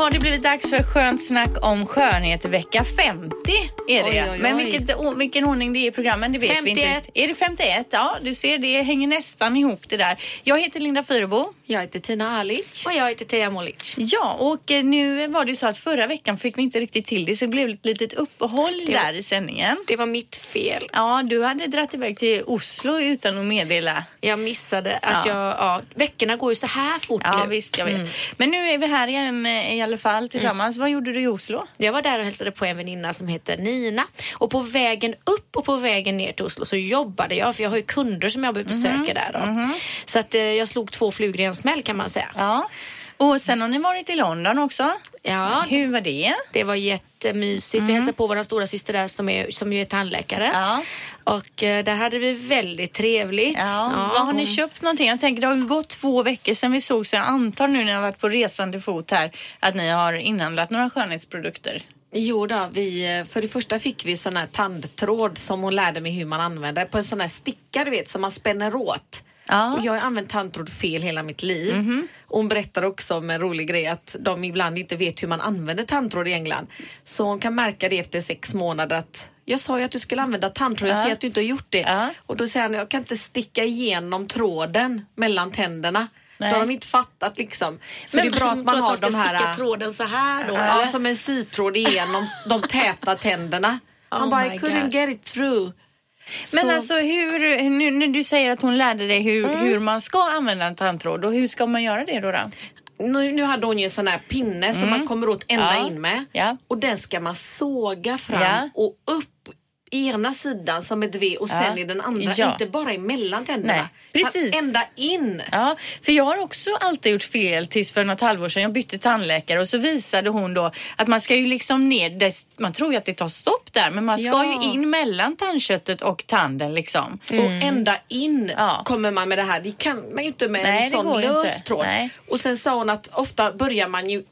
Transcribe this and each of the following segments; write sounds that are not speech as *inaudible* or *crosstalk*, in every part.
har det blivit dags för skönt snack om skönhet vecka 50 är det. Oj, oj, oj. Men vilket, vilken ordning det är i programmen det vet vi 51. inte. Är det 51? Ja, du ser det hänger nästan ihop det där. Jag heter Linda Fyrebo. Jag heter Tina Alic. Och jag heter Teija Molic. Ja, och eh, nu var det ju så att förra veckan fick vi inte riktigt till det så det blev ett litet uppehåll Det- där i sändningen. Det var mitt fel. Ja, du hade dratt iväg till Oslo utan att meddela. Jag missade att Ja. jag... Ja, veckorna går ju så här fort Ja, nu. visst, jag vet. Mm. Men nu är vi här igen eh, i alla fall tillsammans. Vad gjorde du i Oslo? Jag var där och hälsade på en väninna som heter Nina. Och på vägen upp och på vägen ner till Oslo så jobbade jag. För jag har ju kunder som jag behöver Mhm. besöka där. Då. Så att eh, jag slog två flugor i en smäll kan man säga. Ja. Och sen har ni varit i London också. Ja, Hur var det? det var jättemysigt. Vi hälsade på vår stora syster där som, är, som ju är tandläkare. Mm. Ja. Och eh, där hade vi väldigt trevligt. Ja. Vad har ni köpt någonting? Jag tänker det har ju gått två veckor sedan vi såg så jag antar nu när jag varit på resande fot här att ni har inhandlat några skönhetsprodukter. Jo då, vi, eh, för det första fick vi sån här tandtråd som hon lärde mig hur man använder på en sån här sticka du vet som man spänner åt. Ja. Och jag har använt tandtråd fel hela mitt liv. Mhm. Och hon berättar också om en rolig grej att de ibland inte vet hur man använder tandtråd i England. Så hon kan märka det efter sex månader att jag sa ju att du skulle använda tandtråd, jag Ja. ser att du inte har gjort det. Ja. Och då säger han, jag kan inte sticka igenom tråden mellan tänderna. Nej. Då har de inte fattat liksom. Så Men det är bra att man har de här... sticka tråden så här då? Ja, eller? som en sytråd igenom de täta tänderna. *laughs* Han Oh bara, I couldn't God. get it through. Men Så- alltså hur, nu när du säger att hon lärde dig hur, hur man ska använda en tandtråd och hur ska man göra det då? då? nu, nu hade hon ju en sån här pinne som man kommer åt ända Ja. in med. Ja. Och den ska man såga fram Ja. och upp i ena sidan som ett V och sen Ja. i den andra. Ja. Inte bara emellan tänderna. Nej, precis. Ända in. Ja, för jag har också alltid gjort fel tills för något halvår sedan. Jag bytte tandläkare och så visade hon då att man ska ju liksom ner, man tror ju att det tar stopp där, men man ska Ja. ju in mellan tandköttet och tanden liksom. Och ända in Ja. kommer man med det här. Det kan man ju inte med Nej, en sån lös tråd. Och sen sa hon att ofta börjar man ju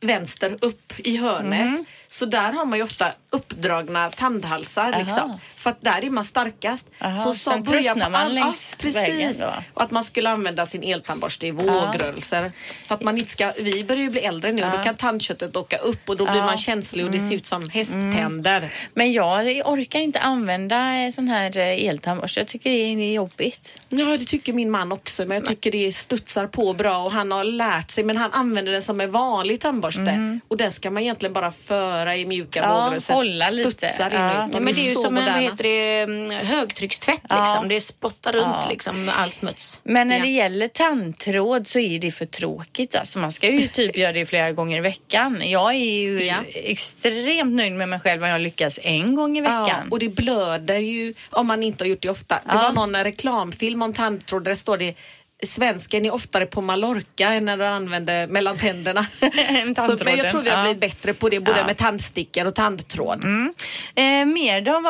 vänster upp i hörnet. Mhm. Så där har man ju ofta uppdragna tandhalsar. Liksom, för att där är man starkast. Aha, så sa sen börja tröttnar på man all- längs ja, precis. Och att man skulle använda sin eltandborste i vågrörelser. För att man inte ska, vi börjar ju bli äldre nu och då kan tandköttet åka upp och då blir man känslig och det Mm. ser ut som hästtänder. Men jag orkar inte använda eh, sån här eh, eltandborste. Jag tycker det är jobbigt. Ja, det tycker min man också. Men jag tycker det studsar på bra och han har lärt sig. Men han använder den som en vanlig tandborste. Och den ska man egentligen bara föra i mjuka. Ja, vågrörelser. hålla lite. Studsar in Ja. Ja, men det är ju så som en vad det, mm, högtryckstvätt Ja. liksom. Det spottar runt liksom all smuts. Men när det gäller tandtråd så är det för tråkigt. Alltså man ska ju *laughs* typ göra det flera gånger i veckan. Jag är ju extremt nöjd med mig själv om jag lyckas en gång i veckan. Och det blöder ju om man inte har gjort det ofta. Det var någon reklamfilm om tandtråd där det står det Svensken är oftare på Mallorca än när du använder mellan tänderna. *laughs* Än så, men jag tror vi har blivit bättre på det, både Ja. med tandstickor och tandtråd. Eh, mer då?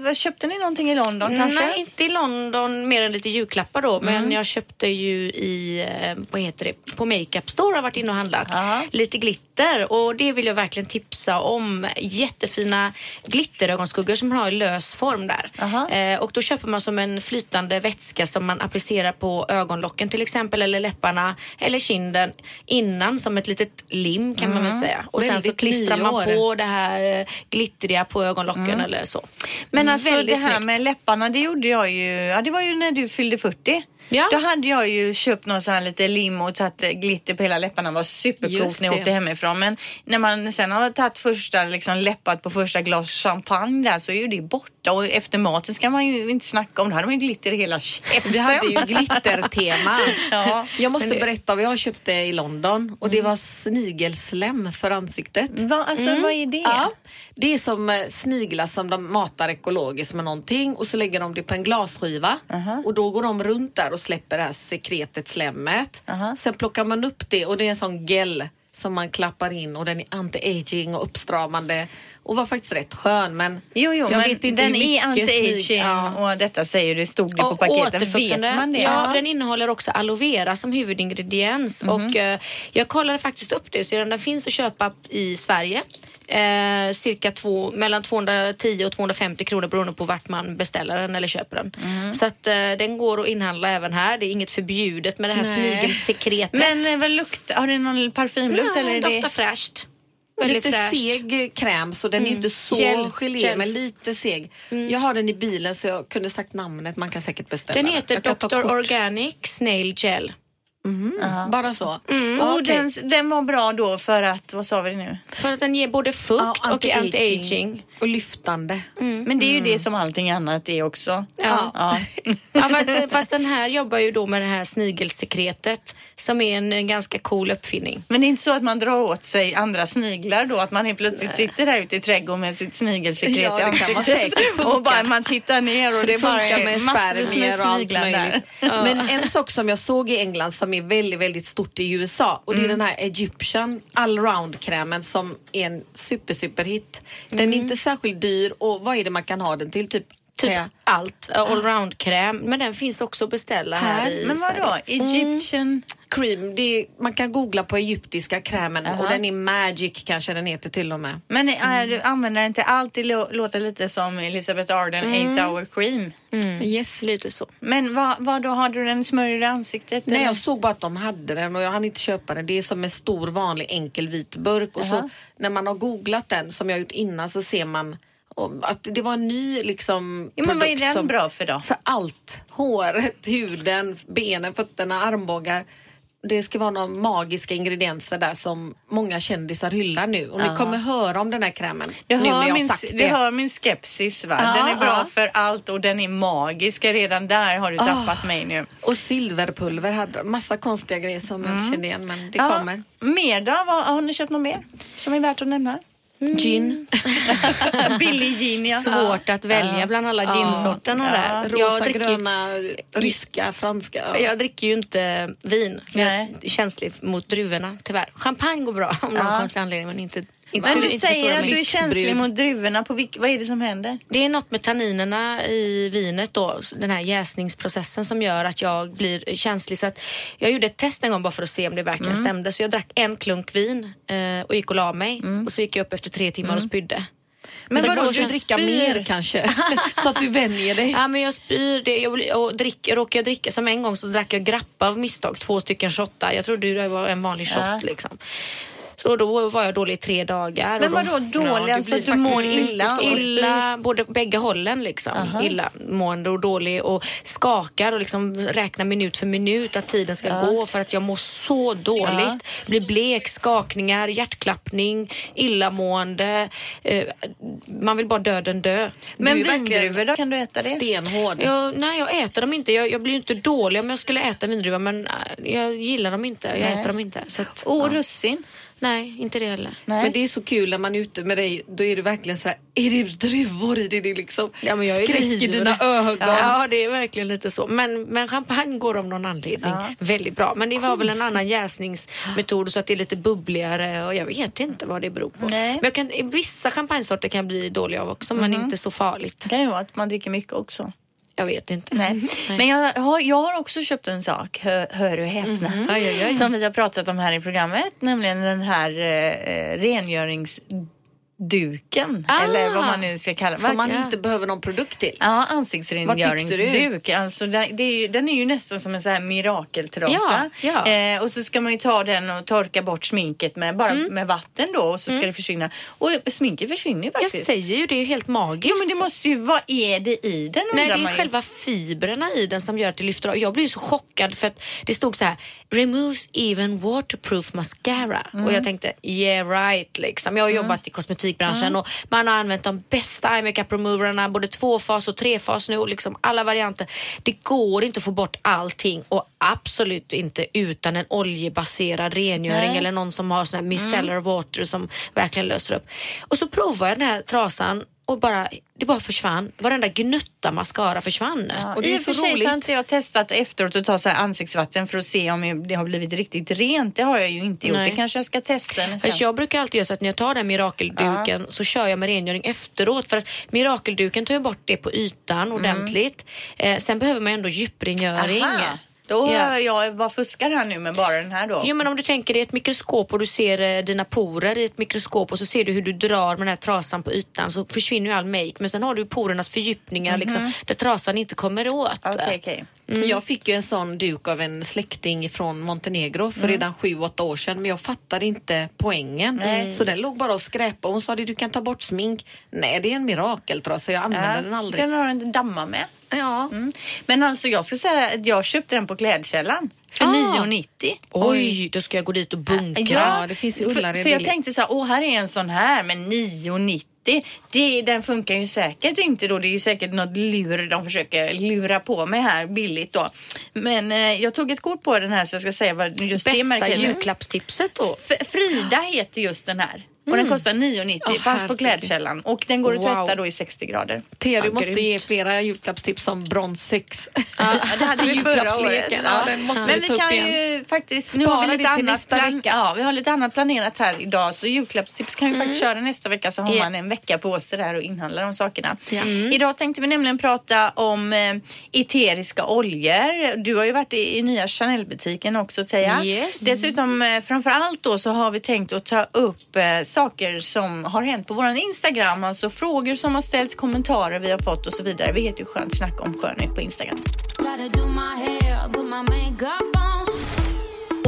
Vad, köpte ni någonting i London kanske? Nej, inte i London mer än lite julklappar då. Mm. Men jag köpte ju i, eh, vad heter det, på Makeup Store har varit inne och handlat. Aha. Lite glitter och det vill jag verkligen tipsa om. Jättefina glitterögonskuggor som har lös form där. Eh, och då köper man som en flytande vätska som man applicerar på ögonlocken till exempel eller läpparna eller kinden innan som ett litet lim kan man väl säga. Och sen så Väldigt klistrar man på det här eh, glittriga på ögonlocken eller så. Men alltså Väldigt det här snyggt. med läpparna, det gjorde jag ju, ja det var ju när du fyllde 40. Ja. Då hade jag ju köpt någon sån här lite lim och tagit glitter på hela läpparna. Det var supercoolt när jag det. åkte hemifrån. Men när man sen har tagit första, liksom läppat på första glas champagne där så är ju det borta. Och efter maten ska man ju inte snacka om. Då hade man ju glitter i hela käften. Vi hade ju *laughs* glittertema. Ja. Jag måste det- berätta vad jag köpte i London och det var snigelslem för ansiktet. Va, alltså vad är det? Ja, det är som eh, sniglar som de matar ekologiskt med någonting och så lägger de det på en glasskiva och då går de runt där och släpper det här sekretet, slemmet. Aha. Sen plockar man upp det och det är en sån gel som man klappar in och den är anti-aging och uppstramande och var faktiskt rätt skön men Jo, jo, jag men vet inte den är anti-aging Ja. och detta säger det, stod det på paketen. Vet man det? Ja, den innehåller också aloe vera som huvudingrediens. Mhm. Och, eh, jag kollade faktiskt upp det, så den finns att köpa i Sverige. Eh, cirka två, mellan 210 och 250 kronor beroende på vart man beställer den eller köper den. Mhm. Så att, eh, den går att inhandla även här. Det är inget förbjudet med det här Nej. snigelsekretet. Men eh, vad luktar, har det någon parfymlukt ja, eller? Är den det... doftar fräscht. Väldigt Lite fräscht. seg kräm så den är inte så Gel, gelé gel. men lite seg. Jag har den i bilen så jag kunde sagt namnet. Man kan säkert beställa Den heter kan ta Dr. Organic Snail Gel. Bara så? Oh, Okej. den, den var bra då för att, vad sa vi nu? För att den ger både fukt Ja, och är anti-aging. Och lyftande. Men det är ju det som allting annat är också. Ja. Ja. *laughs* Ja, fast, fast den här jobbar ju då med det här snigelsekretet som är en, en ganska cool uppfinning. Men det är inte så att man drar åt sig andra sniglar då? Att man helt plötsligt sitter där ute i trädgården med sitt snigelsekret Ja, i det kan man ansiktet. *laughs* Och bara man tittar ner och det, Det bara funkar är med med och sniglar där. Men en sak som jag såg i England som är väldigt, väldigt stort i USA och det är den här Egyptian allround-krämen som är en super, super hit. Den är inte särskilt dyr och vad är det man kan ha den till? Typ, Typ allt. Allround-kräm. Men den finns också att beställa här, Här? i Men vadå? Egyptian? cream. Det är, man kan googla på egyptiska krämen och den är magic kanske den heter till och med. Men är du använder den till allt? Det lå- låter lite som Elizabeth Arden 8 hour cream. Yes. Lite så. Men vad, vad då har du den smörjd i ansiktet? Nej, eller? jag såg bara att de hade den och jag hann inte köpa den. Det är som en stor vanlig enkel vit burk och så när man har googlat den som jag gjort innan så ser man att det var en ny liksom Jo, men vad är den som- bra för då? För allt. Håret, *laughs* huden, benen, fötterna, armbågar. Det ska vara några magiska ingredienser där som många kändisar hyllar nu. Och ni kommer höra om den här krämen Du nu när jag min, sagt du det. hör min skepsis va? Ja, den är bra ja. för allt och den är magisk. Redan där har du tappat mig nu. Och silverpulver hade massa konstiga grejer som jag inte kände igen men det Mm. Ja, kommer. Mer då? Vad, har ni köpt något mer som är värt att nämna? Gin. *laughs* Billig gin ja. Svårt att välja bland alla ginsorterna där. Jag Rosa, dricker, gröna, ryska, franska. jag dricker ju inte vin. För jag är känslig mot druvorna tyvärr. Champagne går bra av någon konstig anledning men inte, inte Men för- du inte säger att du är känslig mot druvorna. På vilk, vad är det som händer? Det är något med tanninerna i vinet då, den här jäsningsprocessen som gör att jag blir känslig. Så att jag gjorde ett test en gång bara för att se om det verkligen Mm. stämde. Så jag drack en klunk vin eh, och gick och la mig. Och så gick jag upp efter tre timmar och spydde. Mm. Men vadå, då du känns- dricka mer kanske. *laughs* så att du vänjer dig. *laughs* Ja men jag spyr det. Jag, och drick, råkar jag dricka som en gång så drack jag grappa av misstag, två stycken shottar. Jag trodde det var en vanlig shot Ja. liksom. Så då var jag dålig i tre dagar. Men och då, vadå dålig? Ja, alltså du mår illa? och? Illa, både bägge hållen liksom. Illamående och dålig och skakar och liksom räknar minut för minut att tiden ska gå för att jag mår så dåligt. Blir blek, skakningar, hjärtklappning, illamående. Eh, man vill bara döden dö. Men vindruvor då? Kan du äta det? Stenhård. Jag, nej, jag äter dem inte. Jag, jag blir inte dålig om jag skulle äta vindruvor men äh, jag gillar dem inte. Jag Nej. äter dem inte. Så att, Och ja. russin? Nej, inte det heller. Nej. Men det är så kul när man är ute med dig. Då är du verkligen så här, är det druvor i det? Det är liksom Ja, men jag är skräck i dina ögon. Ja, det är verkligen lite så. Men, men champagne går av någon anledning väldigt bra. Men det var väl en annan jäsningsmetod så att det är lite bubbligare och jag vet inte vad det beror på. Nej. Men jag kan, vissa champagnesorter kan jag bli dålig av också men inte så farligt. Det kan ju vara att man dricker mycket också. Jag vet inte. *laughs* Nej. Men jag har, jag har också köpt en sak, hör, hör och häpna, aj, aj. som vi har pratat om här i programmet, nämligen den här eh, rengöringsduken. Ah. Eller vad man nu ska kalla Som man inte behöver någon produkt till. Ja, ansiktsrengöringsduk. Alltså, det, det är ju, den är ju nästan som en sån här mirakeltrasa. Ja, ja. Eh, och så ska man ju ta den och torka bort sminket med, bara med vatten då och så ska det försvinna. Och sminket försvinner ju Jag faktiskt. säger ju det är helt magiskt. Jo men det måste ju, vad är det i den Nej, det är ju. själva fibrerna i den som gör att det lyfter av. Jag blev ju så chockad för att det stod så här removes even waterproof mascara och jag tänkte yeah right liksom. Jag har jobbat i kosmetikbranschen och man har använt de bästa eye makeup removerna både tvåfas och trefas nu och liksom alla varianter. Det går inte att få bort allting och absolut inte utan en oljebaserad rengöring Nej. eller någon som har sån här micellar water som verkligen löser upp. Och så provar jag den här trasan och bara, det bara försvann. Varenda gnutta mascara försvann. Ja, och det I är och så för sig så har inte jag testat efteråt att ta så ansiktsvatten för att se om det har blivit riktigt rent. Det har jag ju inte gjort. Nej. Det kanske jag ska testa. Fast jag brukar alltid göra så att när jag tar den mirakelduken så kör jag med rengöring efteråt. För att mirakelduken tar ju bort det på ytan ordentligt. Eh, sen behöver man ändå djuprengöring. Aha. Då Ja. har jag, vad fuskar här nu med bara den här då? Jo men om du tänker dig ett mikroskop och du ser eh, dina porer i ett mikroskop och så ser du hur du drar med den här trasan på ytan så försvinner ju all make. Men sen har du porernas fördjupningar liksom, där trasan inte kommer åt. Okej, okej. Jag fick ju en sån duk av en släkting från Montenegro för Mm. redan sju, åtta år sedan men jag fattade inte poängen. Så den låg bara och skräpade. Hon sa det, du kan ta bort smink. Nej, det är en mirakeltrasa. Jag använder den aldrig. Den har en damma med. Ja. Mm. Men alltså jag ska säga att jag köpte den på Klädkällan för Ah. 9,90. Oj, då ska jag gå dit och bunkra. Ja, det finns ju för, för jag tänkte så här, åh här är en sån här men 9,90. Det, den funkar ju säkert inte då. Det är ju säkert något lur de försöker lura på mig här billigt då. Men eh, jag tog ett kort på den här så jag ska säga vad just det Bästa märket är. julklappstipset då? F- Frida heter just den här. Och den kostar 9,90. Åh, Fanns på. Klädkällan. Och den går att Wow. tvätta då i 60 grader. Thea, du Ja, måste grymt. ge flera julklappstips som brons 6. Ja, det hade vi förra året. Julklappsleken. Ja, den måste Men vi vi kan igen. ju faktiskt... Spara nu har vi lite det till annat nästa plan- vecka. Ja, vi har lite annat planerat här idag. Så julklappstips kan vi faktiskt köra nästa vecka så har Ja. man en vecka på sig där och inhandla de sakerna. Mm. Idag tänkte vi nämligen prata om eh, eteriska oljor. Du har ju varit i, i nya Chanel-butiken också Teija. Yes. Dessutom eh, framför allt då så har vi tänkt att ta upp eh, saker som har hänt på våran Instagram. Alltså frågor som har ställts, kommentarer vi har fått och så vidare. Vi heter ju Skönt snack om skönhet på Instagram.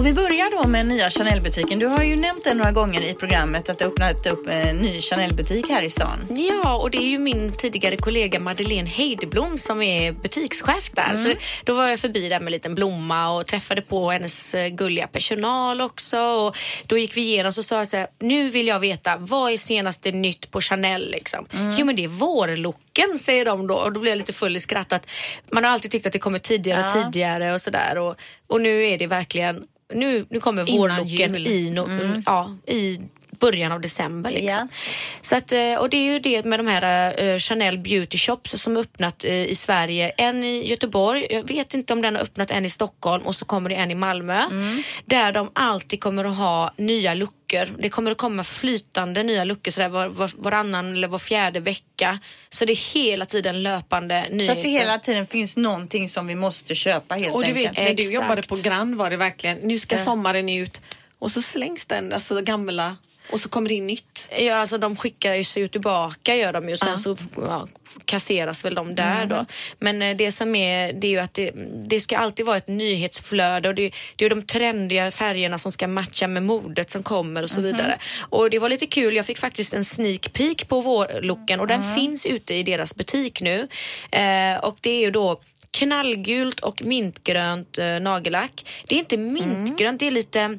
Och vi börjar då med nya Chanel-butiken. Du har ju nämnt det några gånger i programmet att det öppnat upp en ny Chanel-butik här i stan. Ja, och det är ju min tidigare kollega Madeleine Heideblom som är butikschef där. Så då var jag förbi där med en liten blomma och träffade på hennes eh, gulliga personal också. Och då gick vi igenom så sa jag så här, nu vill jag veta vad är senaste nytt på Chanel liksom? Jo men det är vårlooken säger de då och då blev jag lite full i skratt att man har alltid tyckt att det kommer tidigare och tidigare och sådär och, och nu är det verkligen nu, nu kommer vårlooken i, no, ja, i början av december. Liksom. Ja. Så att, eh, och det är ju det med de här eh, Chanel Beauty Shops som har öppnat eh, i Sverige. En i Göteborg, jag vet inte om den har öppnat en i Stockholm och så kommer det en i Malmö. Där de alltid kommer att ha nya luckor. Det kommer att komma flytande nya luckor sådär var, var, varannan eller var fjärde vecka. Så det är hela tiden löpande Så nyheter. att det hela tiden finns någonting som vi måste köpa helt Och du enkelt. vet, när du Exakt. jobbade på Grand var det verkligen, nu ska sommaren ut och så slängs den, alltså gamla och så kommer det in nytt. Ja, alltså de skickar sig ju tillbaka gör de ju. Sen så ja, kasseras väl de där Mm. då. Men eh, det som är, det är ju att det, det ska alltid vara ett nyhetsflöde och det, det är de trendiga färgerna som ska matcha med modet som kommer och så vidare. Och det var lite kul, jag fick faktiskt en sneak peek på vårlooken och den finns ute i deras butik nu. Eh, och det är ju då knallgult och mintgrönt eh, nagellack. Det är inte mintgrönt, det är lite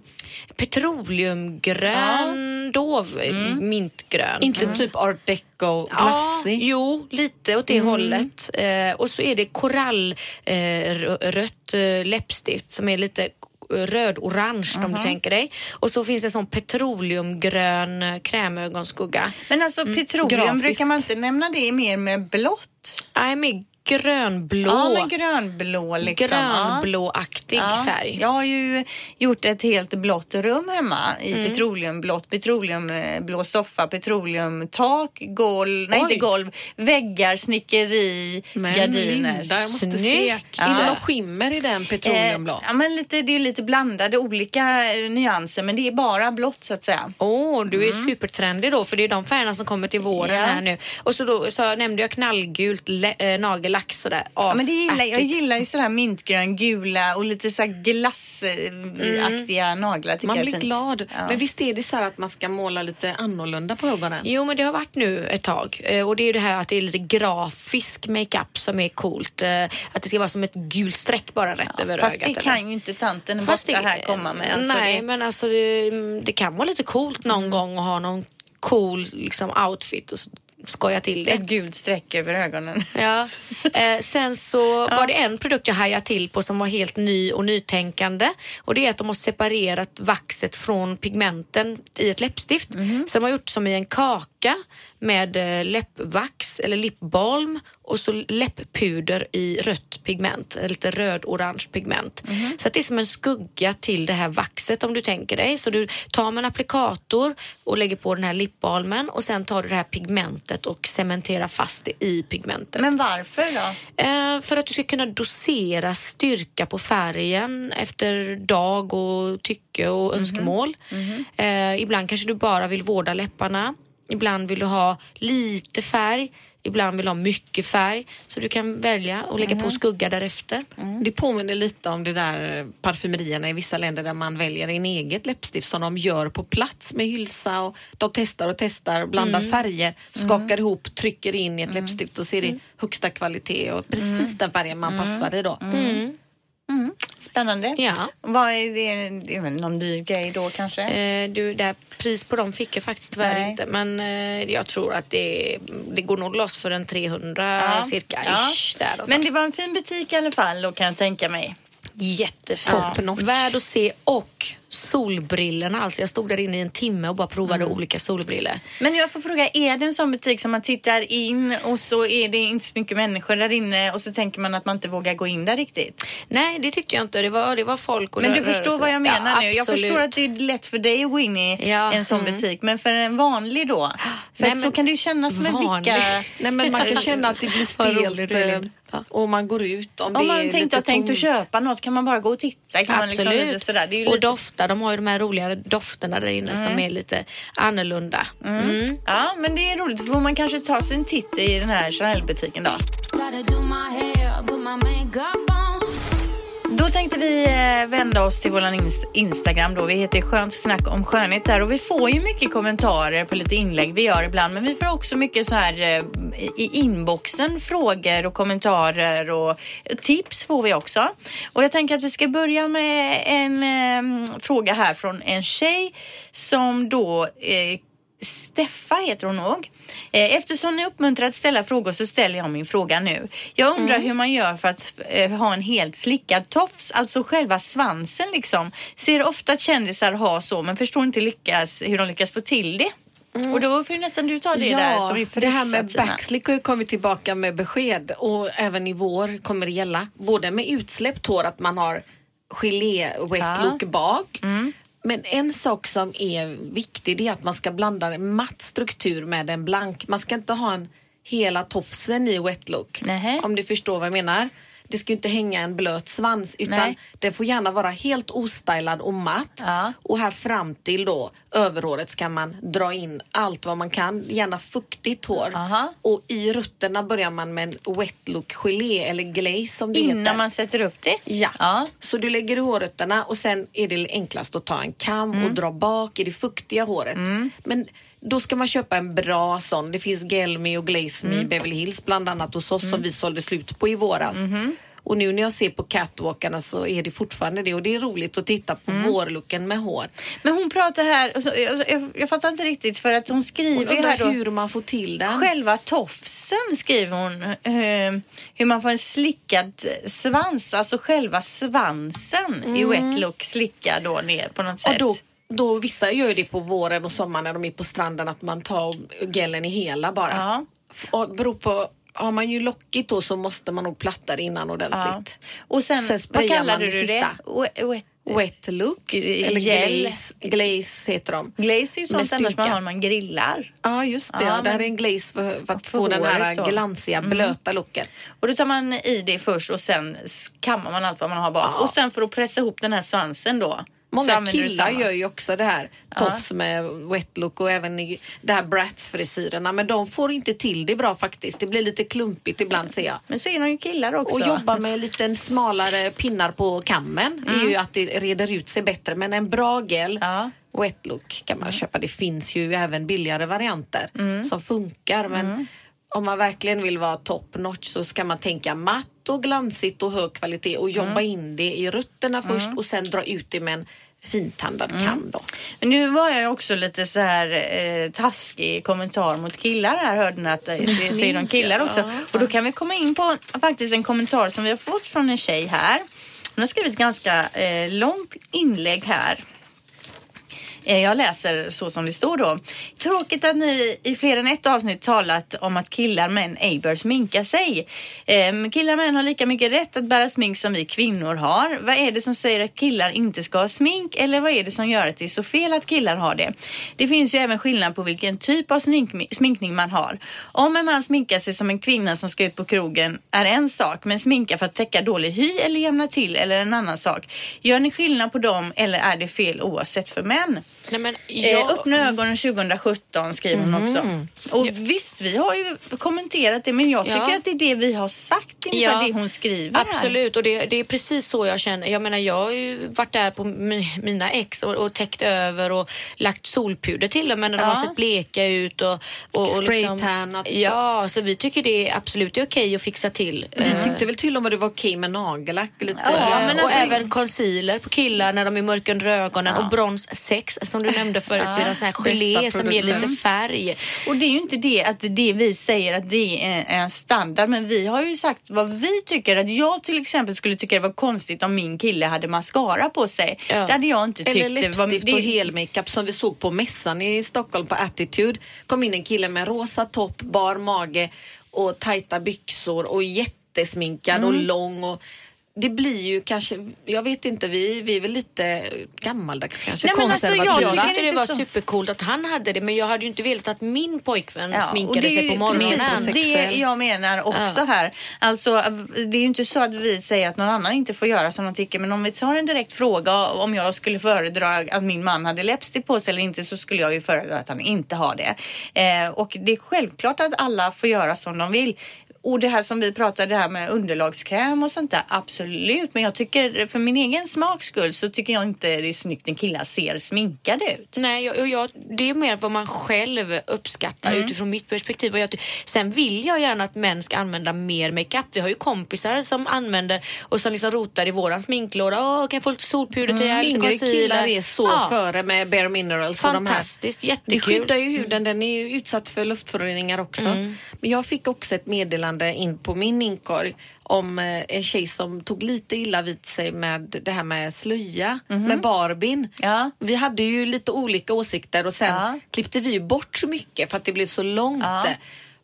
petroleumgrön, dov eh, mintgrön. Inte typ art deco, Ja, glassig. jo, lite åt det hållet. Eh, och så är det korallrött eh, eh, läppstift som är lite röd-orange om du tänker dig. Och så finns det en sån petroleumgrön eh, krämögonskugga. Men alltså petroleum, grafiskt. brukar man inte nämna det mer med blått? Nej, med grönblå. Ja, med grönblå liksom. Grönblåaktig Ja. färg. Jag har ju gjort ett helt blått rum hemma i petroleumblått. Petroleumblå soffa, petroleumtak, golv, nej Oj. inte golv, väggar, snickeri, Men gardiner. Linda, jag måste se. Snyggt. Är det Ja. någon skimmer i den petroleumblå? Eh, ja, men lite, det är lite blandade olika eh, nyanser men det är bara blått så att säga. Åh, du är supertrendig då för det är de färgerna som kommer till våren Ja. här nu. Och så, då, så nämnde jag knallgult lä- äh, nagellack sådär. Ja, men det gillar, jag gillar ju sådär mintgrön, gula och lite så glassaktiga naglar tycker Man jag är blir fint. glad. Ja. Men visst är det så här att man ska måla lite annorlunda på ögonen? Jo, men det har varit nu ett tag. Eh, Och det är ju det här att det är lite grafisk makeup som är coolt. Eh, Att det ska vara som ett gult streck bara rätt över Fast ögat. det eller? kan ju inte tanten Fast borta det- här komma med. Alltså Nej, det, men alltså det, det kan vara lite coolt någon Mm. gång att ha någon cool liksom, outfit och så skoja till det. Ett gult streck över ögonen. *laughs* Ja. Eh, sen så var det en produkt jag hajade till på som var helt ny och nytänkande. Och det är att de har separerat vaxet från pigmenten i ett läppstift. Så de har gjort som i en kaka med eh, läppvax eller lipbalm och så läpppuder i rött pigment, eller lite röd-orange pigment. Så att det är som en skugga till det här vaxet om du tänker dig. Så du tar med en applikator och lägger på den här lipbalmen och sen tar du det här pigmentet och cementerar fast det i pigmentet. Men varför då? Eh, för att du ska kunna dosera styrka på färgen efter dag och tycke och önskemål. Eh, ibland kanske du bara vill vårda läpparna. Ibland vill du ha lite färg. Ibland vill du ha mycket färg. Så du kan välja och lägga på skugga därefter. Det påminner lite om det där parfymerierna i vissa länder där man väljer en eget läppstift som de gör på plats med hylsa och de testar och testar, blandar färger, skakar ihop, trycker in i ett läppstift och ser det högsta kvalitet och precis den färgen man passar i då. Spännande. Ja. Vad är det? det är väl någon dyr grej då kanske? Eh, du, där, pris på dem fick jag faktiskt tyvärr Nej. inte. Men eh, jag tror att det, det går nog loss för en 300 Ja. cirka. Ja. Ish, där Men det var en fin butik i alla fall då kan jag tänka mig. Jättefin. Notch. Värd att se och solbrillorna. Alltså jag stod där inne i en timme och bara provade olika solbrillor. Men jag får fråga, är det en sån butik som man tittar in och så är det inte så mycket människor där inne och så tänker man att man inte vågar gå in där riktigt? Nej, det tyckte jag inte. Det var, det var folk och Men du förstår rörelse. vad jag menar ja, nu. Jag absolut. förstår att det är lätt för dig att gå in i Ja, en sån mm. butik. Men för en vanlig då? För Nej, så kan det ju kännas en vanlig. vicka. Nej men man kan känna att det blir stelt Ja. och man går ut om, Om det man är tänkte lite tänkt att köpa något kan man bara gå och titta. Kan man liksom Absolut. lite sådär. Det är ju Och lite... dofta. De har ju de här roligare dofterna där inne som är lite annorlunda. Mm. Ja, men det är roligt. Då får man kanske ta sig en titt i den här Chanel-butiken då. Då tänkte vi eh, vända oss till våran Instagram då. Vi heter Skönt snack om skönhet där och vi får ju mycket kommentarer på lite inlägg vi gör ibland. Men vi får också mycket så här eh, i inboxen frågor och kommentarer och tips får vi också. Och jag tänker att vi ska börja med en eh, fråga här från en tjej som då Steffa heter hon nog. Eh, Eftersom ni uppmuntrar att ställa frågor så ställer jag min fråga nu. Jag undrar hur man gör för att eh, ha en helt slickad tofs, alltså själva svansen liksom. Ser ofta att kändisar har så men förstår inte lyckas, hur de lyckas få till det. Och då får ju nästan du ta det där som är det här med backslick har ju kommit tillbaka med besked och även i vår kommer det gälla. Både med utsläppt hår, att man har gelé wet Ja. look bak. Mm. Men en sak som är viktig är att man ska blanda en matt struktur med en blank. Man ska inte ha en hela tofsen i wet look. Nähä. Om du förstår vad jag menar. Det ska inte hänga en blöt svans utan Nej. den får gärna vara helt ostylad och matt. Ja. Och här fram till då överhåret ska man dra in allt vad man kan. Gärna fuktigt hår. Aha. Och i rötterna börjar man med en wet look gelé eller glaze som det heter. Innan man sätter upp det? Ja. Ja. Så du lägger i hårrötterna och sen är det enklast att ta en kam Mm. och dra bak i det fuktiga håret. Men då ska man köpa en bra sån. Det finns Gelmi och Glaze Me Mm. i Beverly Hills bland annat hos oss som vi sålde slut på i våras. Mm-hmm. Och nu när jag ser på catwalkarna så är det fortfarande det och det är roligt att titta på Mm. vårlooken med hår. Men hon pratar här, och så- jag, jag, jag fattar inte riktigt för att hon Hon skriver undrar här då. hur man får till den. Själva tofsen skriver hon. eh, hur man får en slickad svans. Alltså själva svansen i wet look slickad då ner på något Och sätt. då, då, vissa gör det på våren och sommaren när de är på stranden att man tar gelen i hela bara. Ja. Och beror på, har man ju lockigt då så måste man nog platta det innan ja. ordentligt. Och sen, Sen vad kallade det du det? Wet, Wet look, eller gel. glaze, glaze heter de. glaze är ju sånt annars man har när man grillar. Ja just det, Ja, ja, det här är en glaze för, för att få den här då. Mm. glansiga blöta looken. Och då tar man i det först och sen kammar man allt vad man har bak. Ja. Och sen för att pressa ihop den här svansen då. Många killar gör ju också det här, tofs med wet look och även i det här Bratz-frisyrerna men de får inte till det bra faktiskt. Det blir lite klumpigt ibland ser jag. Men så är de ju killar också. Och jobba med lite smalare pinnar på kammen är ju att det reder ut sig bättre. Men en bra gel, Ja. wet look kan man köpa. Det finns ju även billigare varianter som funkar. Men om man verkligen vill vara top notch så ska man tänka matt och glansigt och hög kvalitet och jobba in det i rötterna först och sen dra ut det med en fintandad Mm. kam då. Men nu var jag också lite så här eh, taskig kommentar mot killar här hörde ni att det, det *laughs* säger de killar också. Och då kan vi komma in på faktiskt en kommentar som vi har fått från en tjej här. Hon har skrivit ett ganska eh, långt inlägg här. Eh, jag läser så som det står då. Tråkigt att ni i fler än ett avsnitt talat om att killar män ej bör sminka sig. Ehm, killar män har lika mycket rätt att bära smink som vi kvinnor har. Vad är det som säger att killar inte ska ha smink eller vad är det som gör att det är så fel att killar har det? Det finns ju även skillnad på vilken typ av smink, sminkning man har. Om en man sminkar sig som en kvinna som ska ut på krogen är en sak, men sminka för att täcka dålig hy eller jämna till eller en annan sak. Gör ni skillnad på dem eller är det fel oavsett för män? Nej, men Eh, jag, öppna ögonen 2017 skriver hon också. Och visst, vi har ju kommenterat det, men jag Ja. tycker att det är det vi har sagt inför Ja, det hon skriver här. Absolut, och det, det är precis så jag känner. Jag menar, jag har ju varit där på mi- mina ex och, och täckt över och lagt solpuder till och med när de Ja. har sett bleka ut och, och, och liksom. Ja, så vi tycker det är absolut okej att fixa till. Vi Eh, tyckte väl till och med det var okej med nagellack. Lite. Ja, men och alltså- även concealer på killar när de är mörka under ögonen och brons 6 som du nämnde förut, så är det en sån här gelé Bästa som ger lite färg. Och det är ju inte det att det vi säger att det är en standard, men vi har ju sagt vad vi tycker. Att jag till exempel skulle tycka det var konstigt om min kille hade mascara på sig. Ja. Det hade jag inte tyckt. Eller det var- läppstift det- och helmakeup som vi såg på mässan i Stockholm på Attitude. kom in en kille med rosa topp, bar mage och tajta byxor och jättesminkad och lång. Och det blir ju kanske, jag vet inte, vi, vi är väl lite gammaldags kanske, Nej, men alltså, jag konservativa. Tyckte det inte var så. supercoolt att han hade det men jag hade ju inte velat att min pojkvän Ja, sminkade det sig på morgonen. Precis det jag menar också Ja. här. Alltså, det är ju inte så att vi säger att någon annan inte får göra som de tycker. Men om vi tar en direkt fråga om jag skulle föredra att min man hade läppstift på sig eller inte så skulle jag ju föredra att han inte har det. Eh, och det är självklart att alla får göra som de vill. Och det här som vi pratade det här med underlagskräm och sånt där, absolut. Men jag tycker för min egen smaks skull så tycker jag inte det är snyggt när killar ser sminkade ut. Nej, jag, jag, det är mer vad man själv uppskattar Mm. utifrån mitt perspektiv. Och jag, sen vill jag gärna att män ska använda mer makeup. Vi har ju kompisar som använder och som liksom rotar i våran sminklåda. Åh, kan jag få lite solpuder till mm. Yngre killar är så Ja. före med Bare Minerals och de. Fantastiskt, Det jättekul. skyddar ju huden, den är ju utsatt för luftföroreningar också. Mm. Men jag fick också ett meddelande in på min inkorg om eh, en tjej som tog lite illa vid sig med det här med slöja, med Barbin. Ja. Vi hade ju lite olika åsikter och sen Ja. klippte vi bort så mycket för att det blev så långt. Ja.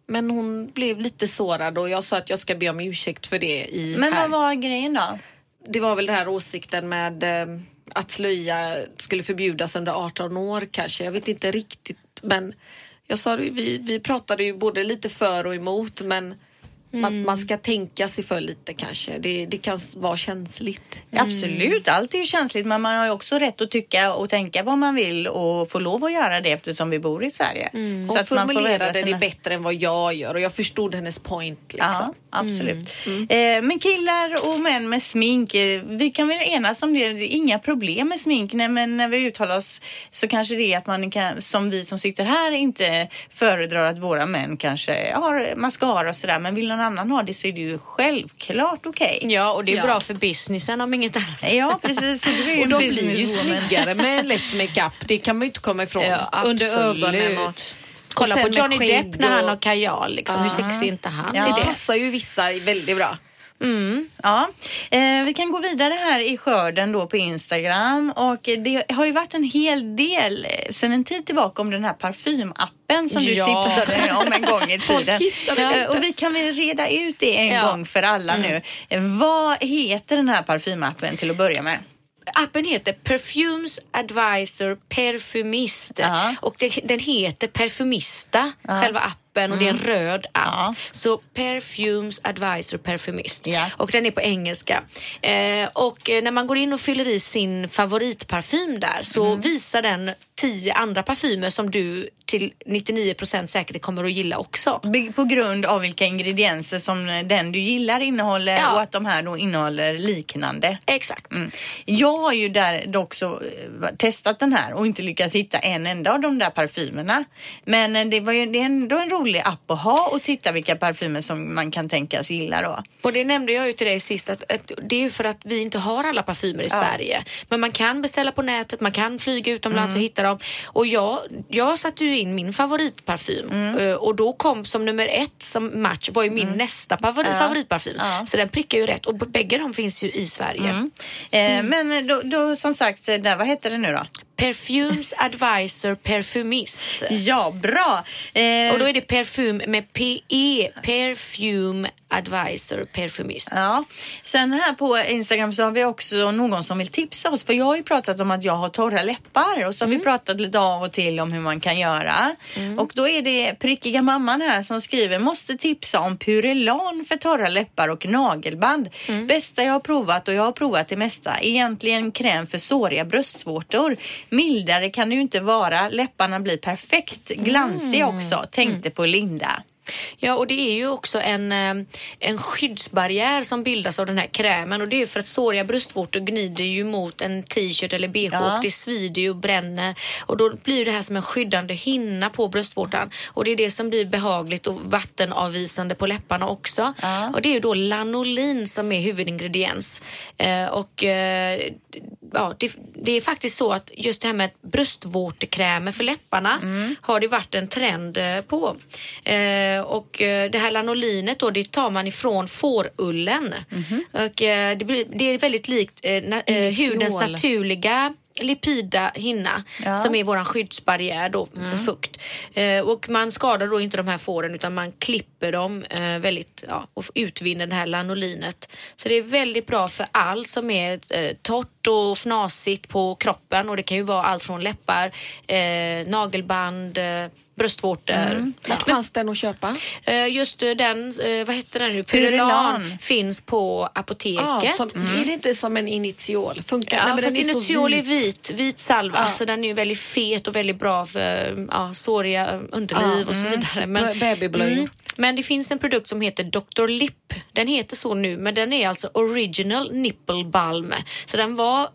Men hon blev lite sårad och jag sa att jag ska be om ursäkt för det i Men här vad var grejen då? det var väl den här åsikten med eh, att slöja skulle förbjudas under 18 år kanske. Jag vet inte riktigt men jag sa vi, vi pratade ju både lite för och emot men man, man ska tänka sig för lite kanske. Det, det kan vara känsligt. Absolut, allt är ju känsligt men man har ju också rätt att tycka och tänka vad man vill och få lov att göra det eftersom vi bor i Sverige. Hon Så att man får formulerade välja det sina- bättre än vad jag gör och jag förstod hennes point. Liksom. Ja, absolut. Eh, men killar och män med smink, eh, vi kan väl enas om det. Det är inga problem med smink. Nej, men när vi uttalar oss så kanske det är att man kan, som vi som sitter här inte föredrar att våra män kanske har mascara och sådär. Men vill någon annan ha det så är det ju självklart okej. Ja, och det är Ja. bra för businessen om inget annat. Ja, precis. Och de blir ju snyggare med lätt makeup. Det kan man ju inte komma ifrån. Ja, Under ögonen och Kolla och på Johnny Depp skägg när han och- har kajal. Liksom. Hur sexig är inte han? Ja. det? passar ju vissa väldigt bra. Ja, eh, vi kan gå vidare här i skörden då på Instagram och det har ju varit en hel del eh, sedan en tid tillbaka om den här parfymappen som du Ja. tipsade om en gång i *laughs* tiden. Eh, och vi kan väl reda ut det en Ja. gång för alla nu. Eh, Vad heter den här parfymappen till att börja med? Appen heter Perfumes Advisor Perfumist Ja. och det, den heter Perfumista, själva appen och det är en röd app. Ja. Så Perfumes Advisor Perfumist Ja. och den är på engelska. Eh, och eh, när man går in och fyller i sin favoritparfym där så visar den tio andra parfymer som du till 99% säkert kommer att gilla också. På grund av vilka ingredienser som den du gillar innehåller Ja. och att de här då innehåller liknande. Exakt. Mm. Jag har ju där dock så eh, testat den här och inte lyckats hitta en enda av de där parfymerna. Men eh, det var ju det är ändå en rolig rolig app att ha och titta vilka parfymer som man kan tänkas gilla då. Och det nämnde jag ju till dig sist att, att det är ju för att vi inte har alla parfymer i Sverige. Men man kan beställa på nätet, man kan flyga utomlands Mm. och hitta dem. Och jag, jag satte ju in min favoritparfym Mm. Eh, och då kom som nummer ett som match var ju min nästa favori, favoritparfym. Så den prickar ju rätt och bägge de finns ju i Sverige. Mm. Eh, Men då, då som sagt, där, vad heter det nu då? Perfumes Advisor Perfumist. Ja, bra. Eh, Och då är det parfym med PE, Perfume Advisor Perfumist. Ja, sen här på Instagram så har vi också någon som vill tipsa oss för jag har ju pratat om att jag har torra läppar och så har vi pratat lite av och till om hur man kan göra. Och då är det prickiga mamman här som skriver måste tipsa om Purelan för torra läppar och nagelband. Bästa jag har provat och jag har provat det mesta. Egentligen kräm för såriga bröstvårtor. Mildare kan det ju inte vara. Läpparna blir perfekt glansiga också. Tänkte på Linda. Ja, och det är ju också en, eh, en skyddsbarriär som bildas av den här krämen och det är för att såriga bröstvårtor gnider ju mot en t-shirt eller bh Ja. och det svider ju och bränner och då blir det här som en skyddande hinna på bröstvårtan och det är det som blir behagligt och vattenavvisande på läpparna också. Och det är ju då lanolin som är huvudingrediens eh, och eh, ja, det, det är faktiskt så att just det här med bröstvårtekrämer för läpparna har det varit en trend eh, på. Eh, och eh, det här lanolinet då, det tar man ifrån fårullen. Och eh, det, blir, det är väldigt likt eh, na, eh, hudens naturliga lipida hinna som är våran skyddsbarriär då för fukt. Eh, och man skadar då inte de här fåren utan man klipper dem eh, väldigt ja, och utvinner det här lanolinet. Så det är väldigt bra för allt som är eh, torrt och fnasigt på kroppen och det kan ju vara allt från läppar, eh, nagelband, eh, bröstvårtor. Ja. Vart fanns den att köpa? Eh, Just eh, den, eh, vad heter den nu? Purelan finns på apoteket. Ja, som, Är det inte som en initial? Funkar Ja, Nej, men fast den är så Initiol är vit. vit, vit salva så den är ju väldigt fet och väldigt bra för ja, såriga underliv Ja, och så mm. vidare. Ba- babyblöjor. men det finns en produkt som heter Dr. Lip. Den heter så nu men den är alltså Original Nipple Balm. Så den var